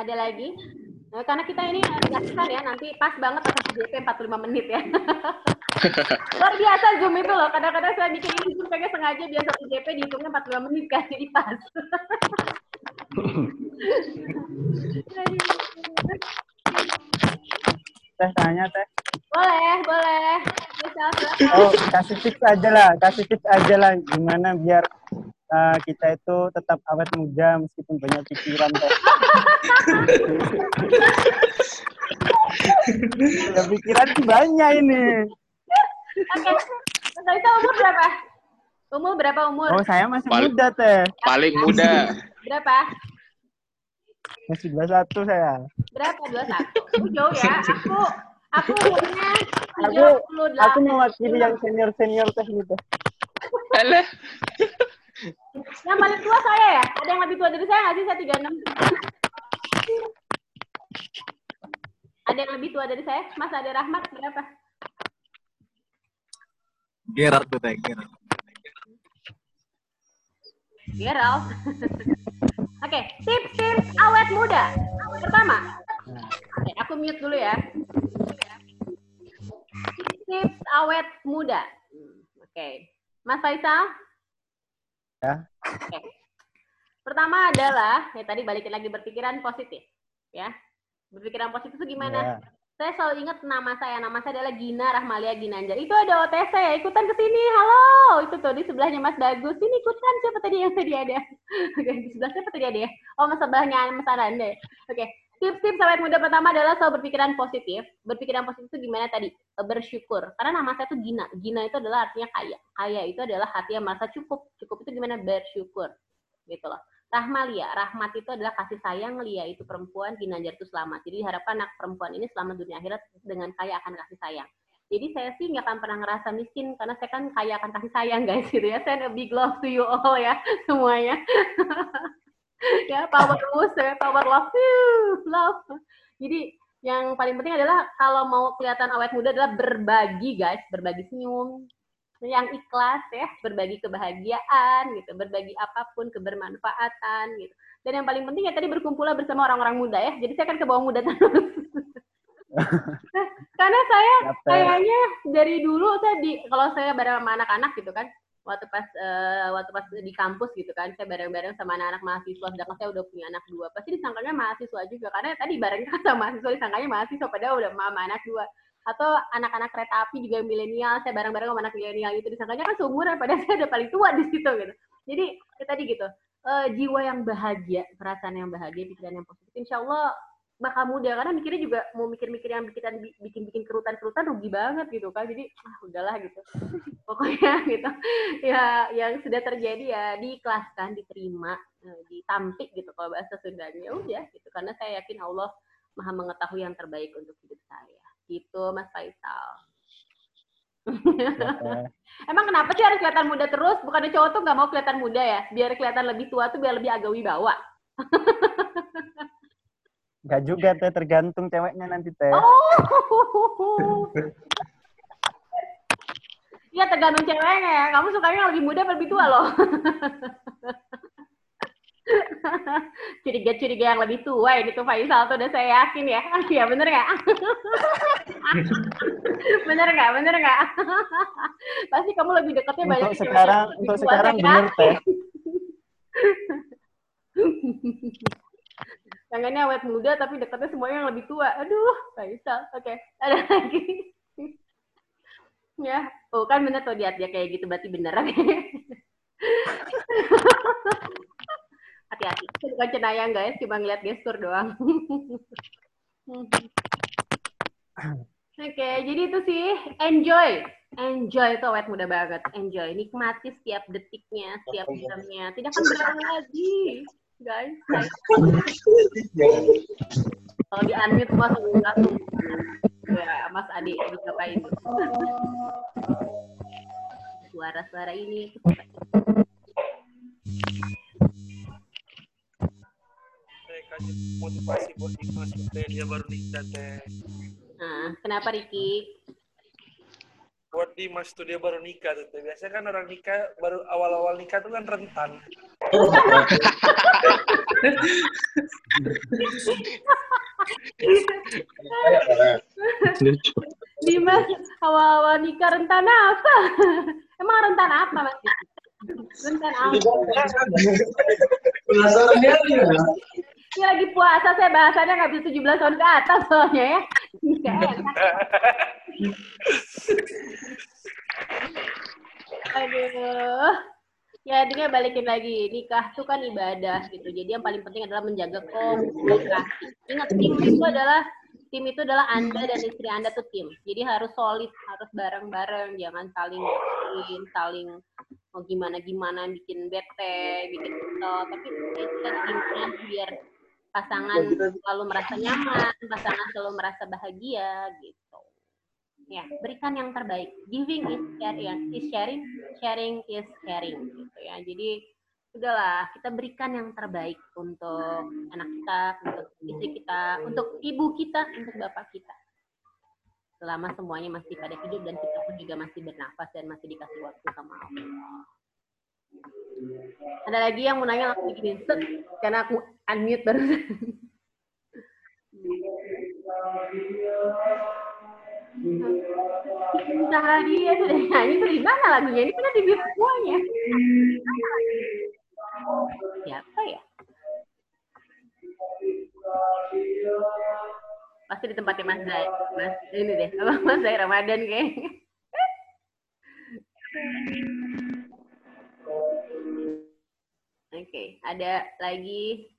Ada lagi? Nah, karena kita ini kan ya, nanti pas banget pas JP 45 menit ya. *laughs* Luar biasa Zoom itu loh. Kadang-kadang saya bikin ini Zoom kayaknya sengaja biar satu JP dihitungnya 45 menit kan, jadi pas. Teh tanya teh. boleh, boleh. Bisa. Oh, kasih tips aja lah, kasih tips aja lah gimana biar uh, kita itu tetap awet muda meskipun banyak pikiran teh. *laughs* ya pikiran banyak ini. Oke. Mas Raisa umur berapa? Umur berapa umur? Oh, saya masih Paling- muda teh. Paling muda. Berapa? Masih 21 saya. Berapa? 21. Oh, jauh ya. Aku aku umurnya Aku 38. aku mewakili yang senior-senior teh gitu. Alah. Yang paling tua saya ya? Ada yang lebih tua dari saya nggak sih? Saya 36. Ada yang lebih tua dari saya? Mas Ade Rahmat berapa? Gerard tuh teh, Gerard. Gerald. *laughs* Oke, tips-tips awet muda. Pertama, oke, aku mute dulu ya. Tips awet muda. Oke, Mas Faisal. Ya. Oke. Pertama adalah, ya tadi balikin lagi berpikiran positif, ya. Berpikiran positif itu gimana? Ya. Saya selalu ingat nama saya. Nama saya adalah Gina Rahmalia Ginanjar. Itu ada OTC ya. Ikutan ke sini. Halo. Itu tuh di sebelahnya Mas Bagus. Sini ikutan. Siapa tadi yang tadi ada? *laughs* Oke, di sebelah siapa tadi ada ya? Oh, mas sebelahnya Mas Ananda. ya? Oke. Tips-tips awet muda pertama adalah selalu berpikiran positif. Berpikiran positif itu gimana tadi? Bersyukur. Karena nama saya tuh Gina. Gina itu adalah artinya kaya. Kaya itu adalah hati yang merasa cukup. Cukup itu gimana? Bersyukur. Gitu loh. Rahmalia, rahmat itu adalah kasih sayang, Lia itu perempuan, Ginanjar itu selamat. Jadi diharapkan anak perempuan ini selamat dunia akhirat dengan kaya akan kasih sayang. Jadi saya sih nggak akan pernah ngerasa miskin karena saya kan kaya akan kasih sayang guys *laughs* gitu ya. Send a big love to you all ya *laughs* semuanya. *laughs* ya power boost ya, power love, love. Jadi yang paling penting adalah kalau mau kelihatan awet muda adalah berbagi guys, berbagi senyum, yang ikhlas ya, berbagi kebahagiaan gitu, berbagi apa pun kebermanfaatan gitu. Dan yang paling penting ya tadi berkumpullah bersama orang-orang muda ya. Jadi saya kan ke bawah muda terus. *laughs* Karena saya kayaknya dari dulu saya di kalau saya bareng sama anak-anak gitu kan, waktu pas eh, waktu pas di kampus gitu kan, saya bareng-bareng sama anak-anak mahasiswa, sedangkan saya udah punya anak dua. Pasti disangkanya mahasiswa juga, karena tadi bareng *laughs* sama mahasiswa disangkanya mahasiswa, padahal udah mama anak dua atau anak-anak kereta api juga milenial saya bareng-bareng sama anak milenial itu disangkanya kan seumuran padahal *laughs* saya udah paling tua di situ gitu. Jadi ya tadi gitu. Eh, jiwa yang bahagia perasaan yang bahagia pikiran yang positif. Insya Allah bakal mudah karena mikirnya juga mau mikir-mikir yang bikin bikin-bikin kerutan-kerutan rugi banget gitu kan. Jadi ah udahlah gitu. *laughs* Pokoknya gitu. Ya yang sudah terjadi ya diikhlaskan diterima eh, ditampik gitu kalau bahasa Sundanya. Ya udah gitu karena saya yakin Allah maha mengetahui yang terbaik untuk hidup saya gitu Mas Faisal *laughs* Emang kenapa sih harus kelihatan muda terus? Bukannya cowok tuh nggak mau kelihatan muda ya? Biar kelihatan lebih tua tuh biar lebih agak wibawa. *laughs* Enggak juga teh tergantung ceweknya nanti teh. Oh. *laughs* Iya tergantung ceweknya ya. Kamu sukanya yang lebih muda lebih tua loh. *laughs* Curiga-curiga yang lebih tua ini tuh Faisal tuh udah saya yakin ya. *laughs* Iya *laughs* bener nggak? bener nggak? Bener nggak? Pasti kamu lebih deketnya banyak Untuk cewek sekarang, untuk sekarang saya bener teh. Tangannya awet muda tapi dekatnya semuanya yang lebih tua. Aduh, Faisal. Oke, ada lagi. ya, oh kan bener tuh lihat dia kayak gitu berarti beneran. Hati-hati. Bukan cenayang guys, cuma ngeliat gestur doang. *laughs* Oke, jadi itu sih enjoy. Enjoy itu awet muda banget. Enjoy. Nikmati setiap detiknya, setiap jamnya. Tidak akan berulang lagi, guys. Kalau di unmute langsung langsung ya Mas Adi ngapain suara-suara ini kasih motivasi buat ikhlas teh dia baru nikah teh. nah kenapa Riki Buat Dimas tuh dia baru nikah tuh teh. Biasanya kan orang nikah baru awal-awal nikah tuh kan rentan. Dimas awal-awal nikah rentan apa emang rentan apa Mas rentan apa Penasaran dia ini lagi puasa saya bahasannya nggak bisa 17 tahun ke atas soalnya ya. Aduh. Ya, dia balikin lagi. Nikah itu kan ibadah gitu. Jadi yang paling penting adalah menjaga komunikasi. Ingat tim itu adalah tim itu adalah Anda dan istri Anda tuh tim. Jadi harus solid, harus bareng-bareng, jangan saling bikin, saling mau gimana-gimana bikin bete, bikin kesel. Tapi kita timnya biar pasangan selalu merasa nyaman, pasangan selalu merasa bahagia gitu. Ya berikan yang terbaik. Giving is sharing is sharing sharing is caring gitu ya. Jadi udahlah kita berikan yang terbaik untuk anak kita untuk istri kita untuk ibu kita untuk bapak kita. Selama semuanya masih pada hidup dan kita pun juga masih bernafas dan masih dikasih waktu sama Allah. Ada lagi yang mau nanya? Langsung gini, set, karena aku unmute baru. Usaha dia sudah nyanyi tuh di mana lagunya? Ini kan di mute semuanya. Siapa ya? Pasti di tempatnya Mas Zai. Mas ini deh, apa Mas Zai Ramadan kayaknya. Oke, ada lagi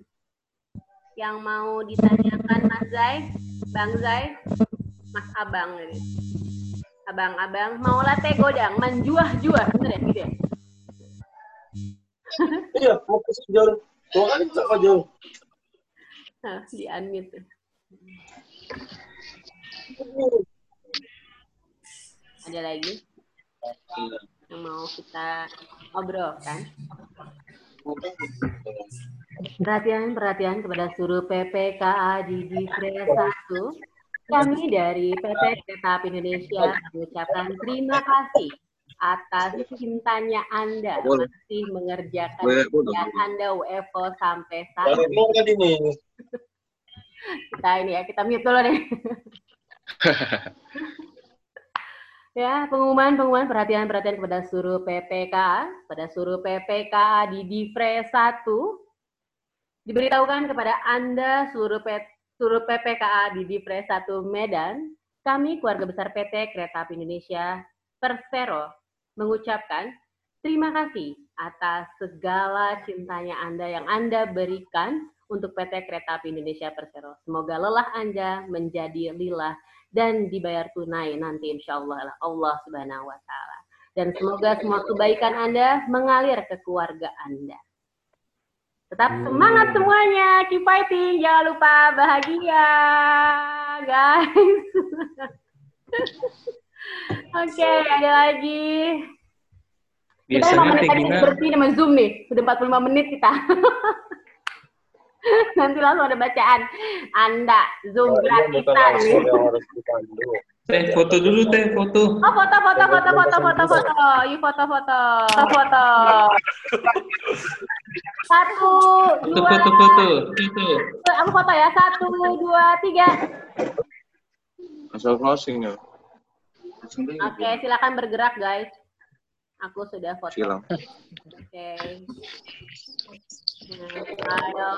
yang mau ditanyakan Mas Zai, Bang Zai, Mas Abang ini. Abang-abang mau latte godang, menjuah-juah, bener ya gitu ya? *laughs* Iya, ke jauh. Tak jauh. Nah, di unmute. Ada lagi yang mau kita obrolkan? Perhatian, perhatian kepada seluruh PPKA di Divre 1. Kami dari PT Kereta Api Indonesia mengucapkan terima kasih atas cintanya Anda masih mengerjakan pekerjaan Anda WFO sampai saat ini. Kita ini ya, kita mute dulu deh. *laughs* ya, pengumuman-pengumuman perhatian-perhatian kepada seluruh PPK, pada seluruh PPK di Divre 1, diberitahukan kepada Anda seluruh P, seluruh PPKA di Divre 1 Medan, kami keluarga besar PT Kereta Api Indonesia Persero mengucapkan terima kasih atas segala cintanya Anda yang Anda berikan untuk PT Kereta Api Indonesia Persero. Semoga lelah Anda menjadi lilah dan dibayar tunai nanti insya Allah Allah Subhanahu wa taala. Dan semoga semua kebaikan Anda mengalir ke keluarga Anda. Tetap semangat semuanya, keep fighting, jangan lupa bahagia, guys. *laughs* Oke, ada lagi. Kita Biasanya 5 menit Teh lagi Gina, bersih sama Zoom nih. Sudah 45 menit kita. *laughs* Nanti langsung ada bacaan. Anda, Zoom Ini gratisan nih. Teh foto dulu Teh, foto. Oh, foto, foto, foto, foto, foto, foto. Yuk foto, foto. Foto. Satu, Foto, dua, foto, foto. Foto. Eh, aku foto ya. Satu, dua, tiga. Asal closing ya. Oke, silakan bergerak, guys. Aku sudah foto. Silang. Oke. Nah, ayo,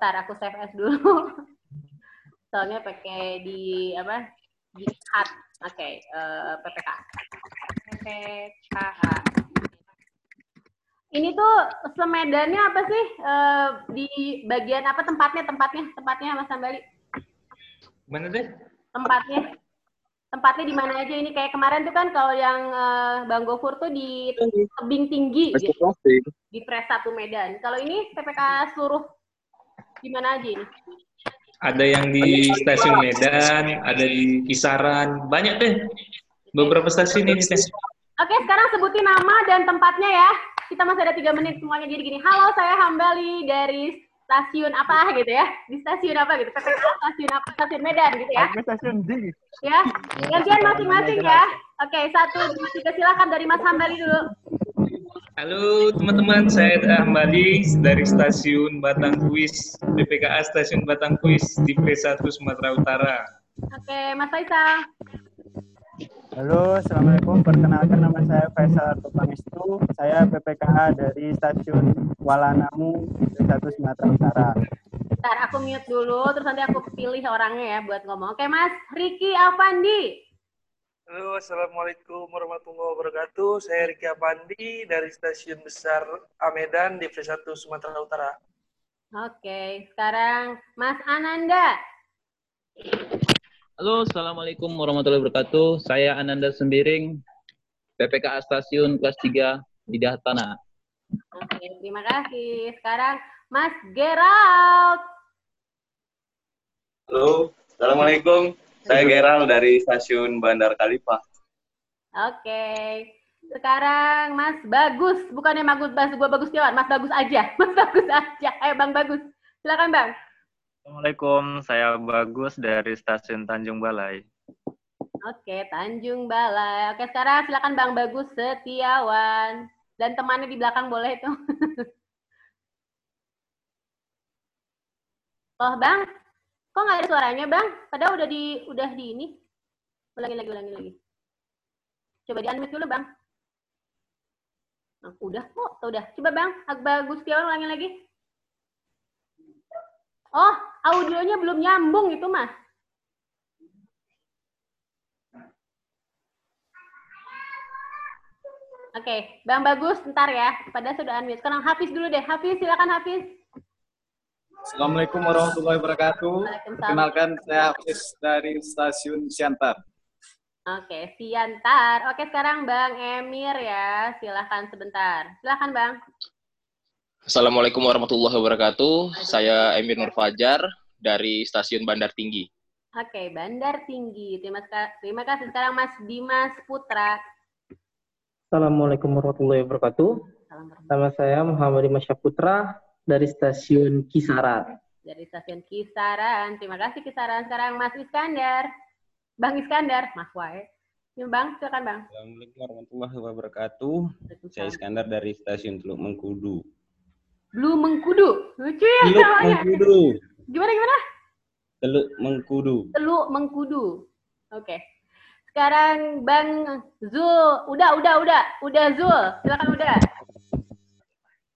ntar aku save as dulu. *laughs* Soalnya pakai di apa? Di. Oke, eh, PPK. PPKA. Ini tuh semedannya apa sih? Eh, di bagian apa tempatnya? Tempatnya, tempatnya Mas Sambali. Mana deh? Tempatnya. Tempatnya di mana aja ini? Kayak kemarin tuh kan kalau yang eh, Bang Gofur tuh di tebing tinggi gitu di Pres 1 Medan. Kalau ini PPK seluruh di mana aja ini? Ada yang di stasiun Medan, ada di Kisaran, banyak Teh. Beberapa stasiun ini Teh. Oke, sekarang sebutin nama dan tempatnya ya. Kita masih ada tiga menit semuanya. Jadi gini, halo saya Hambali dari stasiun apa gitu ya? Di stasiun apa gitu? PPK stasiun apa? Stasiun Medan gitu ya? Stasiun D. Ya, gantian masing-masing ya. Oke, satu, dua, tiga. Silakan dari Mas Hambali dulu. Halo teman-teman, saya Ahmadi dari stasiun Batang Kuis, BPKA Stasiun Batang Kuis di P1 Sumatera Utara. Oke, Mas Faisal. Halo, Assalamualaikum. Perkenalkan nama saya Faisal Artopangestu. Saya PPKA dari Stasiun Walanamu, 1 Sumatera Utara. Bentar, aku mute dulu, terus nanti aku pilih orangnya ya buat ngomong. Oke, Mas Riki Avandi. Halo, Assalamualaikum warahmatullahi wabarakatuh. Saya Riki Apandi dari Stasiun Besar Amedan di P1 Sumatera Utara. Oke, sekarang Mas Ananda. Halo, Assalamualaikum warahmatullahi wabarakatuh. Saya Ananda Sembiring, PPKA Stasiun kelas 3 Lidah Tanah. Oke, terima kasih. Sekarang Mas Gerald. Halo, Assalamualaikum. Saya Gerald dari stasiun Bandar Kalipah. Oke. Sekarang Mas Bagus, bukannya Bagus Bas, gua Bagus Tiawan, Mas Bagus aja. *laughs* Mas Bagus aja. Ayo Bang Bagus. Silakan Bang. Assalamualaikum, saya Bagus dari Stasiun Tanjung Balai. Oke, Tanjung Balai. Oke, sekarang silakan Bang Bagus Setiawan. Dan temannya di belakang boleh itu. *laughs* oh, Bang. Kok nggak ada suaranya, Bang? Padahal udah di udah di ini. Ulangi lagi, ulangi lagi. Coba di unmute dulu, Bang. Nah, udah kok, oh, udah. Coba Bang, Bagus Setiawan ulangi lagi. Oh, audionya belum nyambung itu, Mas. Oke, okay. Bang Bagus, ntar ya. Pada sudah unmute. Sekarang Hafiz dulu deh. Hafiz, silakan Hafiz. Assalamualaikum warahmatullahi wabarakatuh. Kenalkan saya Hafiz dari Stasiun Siantar. Oke, Siantar. Oke, sekarang Bang Emir ya. Silakan sebentar. Silakan Bang. Assalamualaikum warahmatullahi wabarakatuh. Saya Emir Nur Fajar dari Stasiun Bandar Tinggi. Oke, Bandar Tinggi. Terima, terima kasih. Sekarang Mas Dimas Putra. Assalamualaikum warahmatullahi wabarakatuh. Nama saya Muhammad Dimas Putra dari Stasiun Kisaran. Dari Stasiun Kisaran. Terima kasih Kisaran. Sekarang Mas Iskandar. Bang Iskandar, Mas Wae. Ya, bang, silakan Bang. Assalamualaikum warahmatullahi wabarakatuh. Saya Iskandar dari Stasiun Teluk Mengkudu. Teluk Mengkudu? Lucu ya Teluk Mengkudu. Gimana, gimana? Teluk Mengkudu. Teluk Mengkudu. Oke. Okay. Sekarang Bang Zul, udah, udah, udah, udah Zul, silakan udah.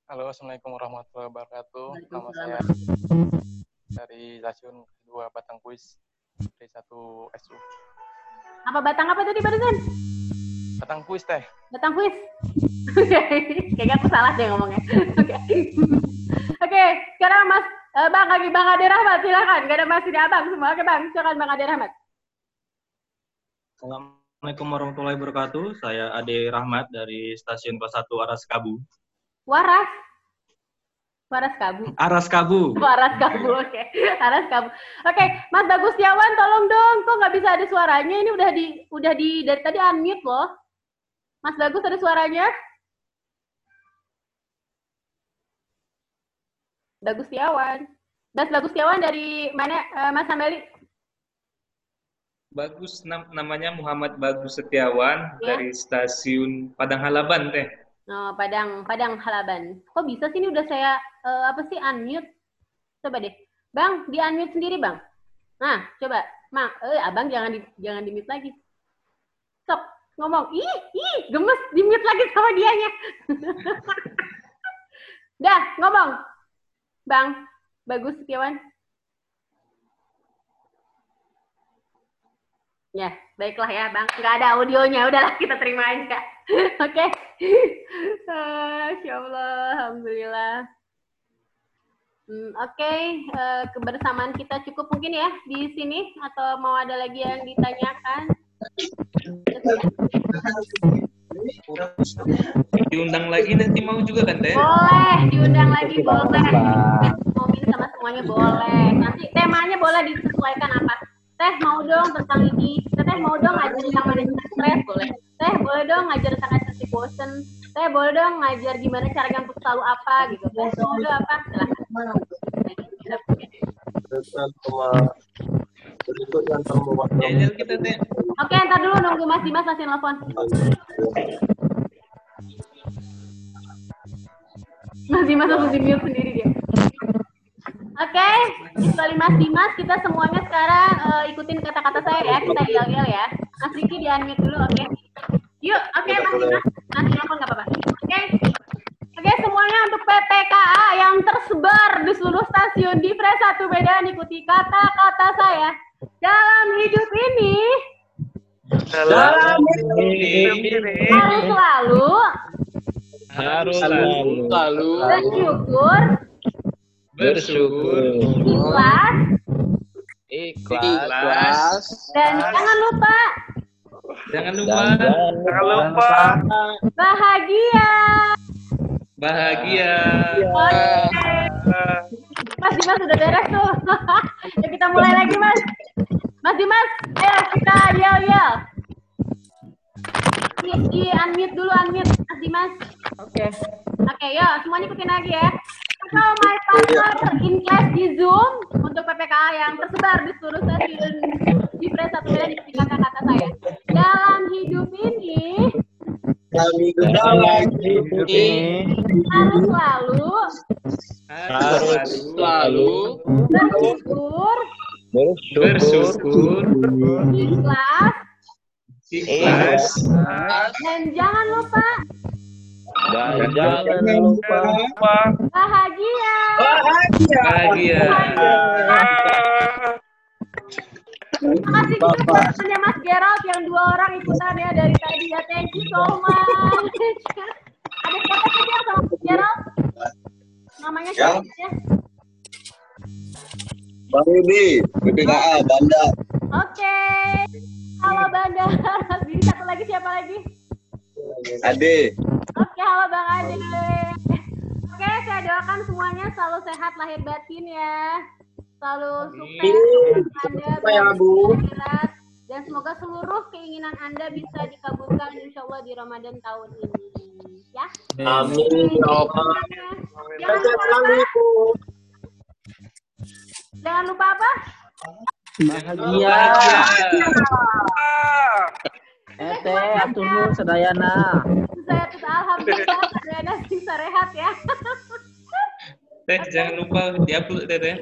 Halo, assalamualaikum warahmatullahi wabarakatuh. Nama saya dari stasiun kedua Batang Kuis dari satu SU. Apa Batang apa tadi barusan? Batang Kuis teh. Batang Kuis. *laughs* Kayaknya aku salah deh ngomongnya. Oke. *laughs* Oke, sekarang Mas uh, Bang lagi Bang Ade Rahmat, silakan. Gak ada Mas tidak Abang semua. Oke Bang, silakan Bang Ade Rahmat. Assalamualaikum warahmatullahi wabarakatuh. Saya Ade Rahmat dari Stasiun Kelas 1 Aras Kabu. Waras? Waras Kabu? Aras Kabu. Waras Kabu, oke. Okay. Aras Kabu. Oke, okay. Mas Bagus Tiawan, tolong dong. Kok nggak bisa ada suaranya? Ini udah di, udah di, dari tadi unmute loh. Mas Bagus ada suaranya? Bagus Tiawan. Mas Bagus Tiawan dari mana, uh, Mas Hameli? Bagus nam namanya Muhammad Bagus Setiawan ya. dari stasiun Padang Halaban teh. Oh, Padang Padang Halaban. Kok bisa sih ini udah saya uh, apa sih unmute? Coba deh. Bang, di unmute sendiri, Bang. Nah, coba. Mak, eh Abang jangan di jangan di mute lagi. Stop ngomong. Ih, ih, gemes di mute lagi sama dianya. *laughs* Dah, ngomong. Bang, Bagus Setiawan. Ya, baiklah ya, Bang. Nggak ada audionya, udahlah kita terima aja. *laughs* Oke. Okay. Masya Allah, Alhamdulillah. Hmm, Oke, okay. uh, kebersamaan kita cukup mungkin ya di sini atau mau ada lagi yang ditanyakan? Diundang lagi nanti mau juga kan, Teh? Boleh, diundang lagi boleh. Mau sama semuanya boleh. Nanti temanya boleh disesuaikan apa? teh mau dong tentang ini teh mau dong ngajar tentang manajemen stres boleh teh boleh dong ngajar tentang adaptasi bosen teh boleh dong ngajar gimana caranya untuk selalu apa gitu teh boleh apa silakan Oke, ntar dulu nunggu Mas Dimas masih nelfon. Mas Dimas langsung di mute sendiri dia. Oke, okay. kecuali Mas Dimas, kita semuanya sekarang uh, ikutin kata-kata saya ya, kita yel-yel ya. Mas Riki di unmute dulu, oke? Okay? Yuk, oke okay, nanti nggak apa-apa. Oke, okay. oke okay, semuanya untuk PPKA yang tersebar di seluruh stasiun di Fres 1 Medan, ikuti kata-kata saya. Dalam hidup ini, dalam hidup ini, harus selalu, harus selalu, selalu bersyukur, bersyukur, ikhlas, ikhlas, ikhlas, dan jangan lupa, jangan lupa, jangan lupa, bahagia, bahagia. Oke. Mas Dimas sudah beres tuh. *laughs* ya kita mulai lagi Mas. Mas Dimas, ayo kita yel yel. Di, di unmute dulu unmute Mas Dimas. Oke. Okay. Oke, okay, yuk semuanya ikutin lagi ya. Atau my partner. In class di Zoom untuk PPKA yang tersebar di seluruh stasiun Jifre satu Medan ikuti kata-kata saya. Dalam hidup ini Dalam hidup ini. Harus selalu Harus selalu bersyukur, Bersyukur, ikhlas, ikhlas, dan jangan lupa Dan jangan lupa bahagia. bahagia. Terima kasih kita teman-temannya Mas Gerald yang dua orang ikutan ya dari tadi ya. Thank you so much. Ada siapa saja sama Mas Gerald? Namanya siapa ya? Bang Rudi, BPKA, Banda. Oke. Halo Banda. *laughs* Jadi satu lagi siapa lagi? Ade. Oke, halo Bang Ade. Oke, saya doakan semuanya selalu sehat lahir batin ya. Selalu sukses Anda ya, Bu. dan semoga seluruh keinginan Anda bisa dikabulkan insya Allah di Ramadan tahun ini. Ya. Amin. Ya. Jangan lupa apa? Jangan lupa apa? Bahagia. Ete, atur sedayana. Saya tuh alhamdulillah Adriana bisa rehat ya. Teh, jangan lupa diupload Teh. Teh.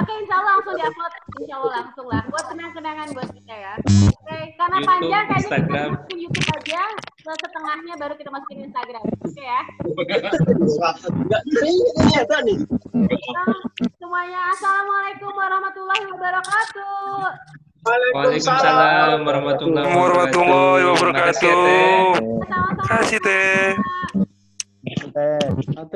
Oke, insya Allah langsung diupload. Insya Allah langsung lah. Buat kenang-kenangan buat kita ya. Oke, karena YouTube, panjang kayaknya kita Instagram. masukin YouTube aja. Terus setengahnya baru kita masukin Instagram. Oke ya. Enggak bisa ini ada nih. Semuanya Assalamualaikum warahmatullahi wabarakatuh. Waalaikumsalam warahmatullahi Warahmatullahi wabarakatuh. Wabarakatuh. Kasih. Teh.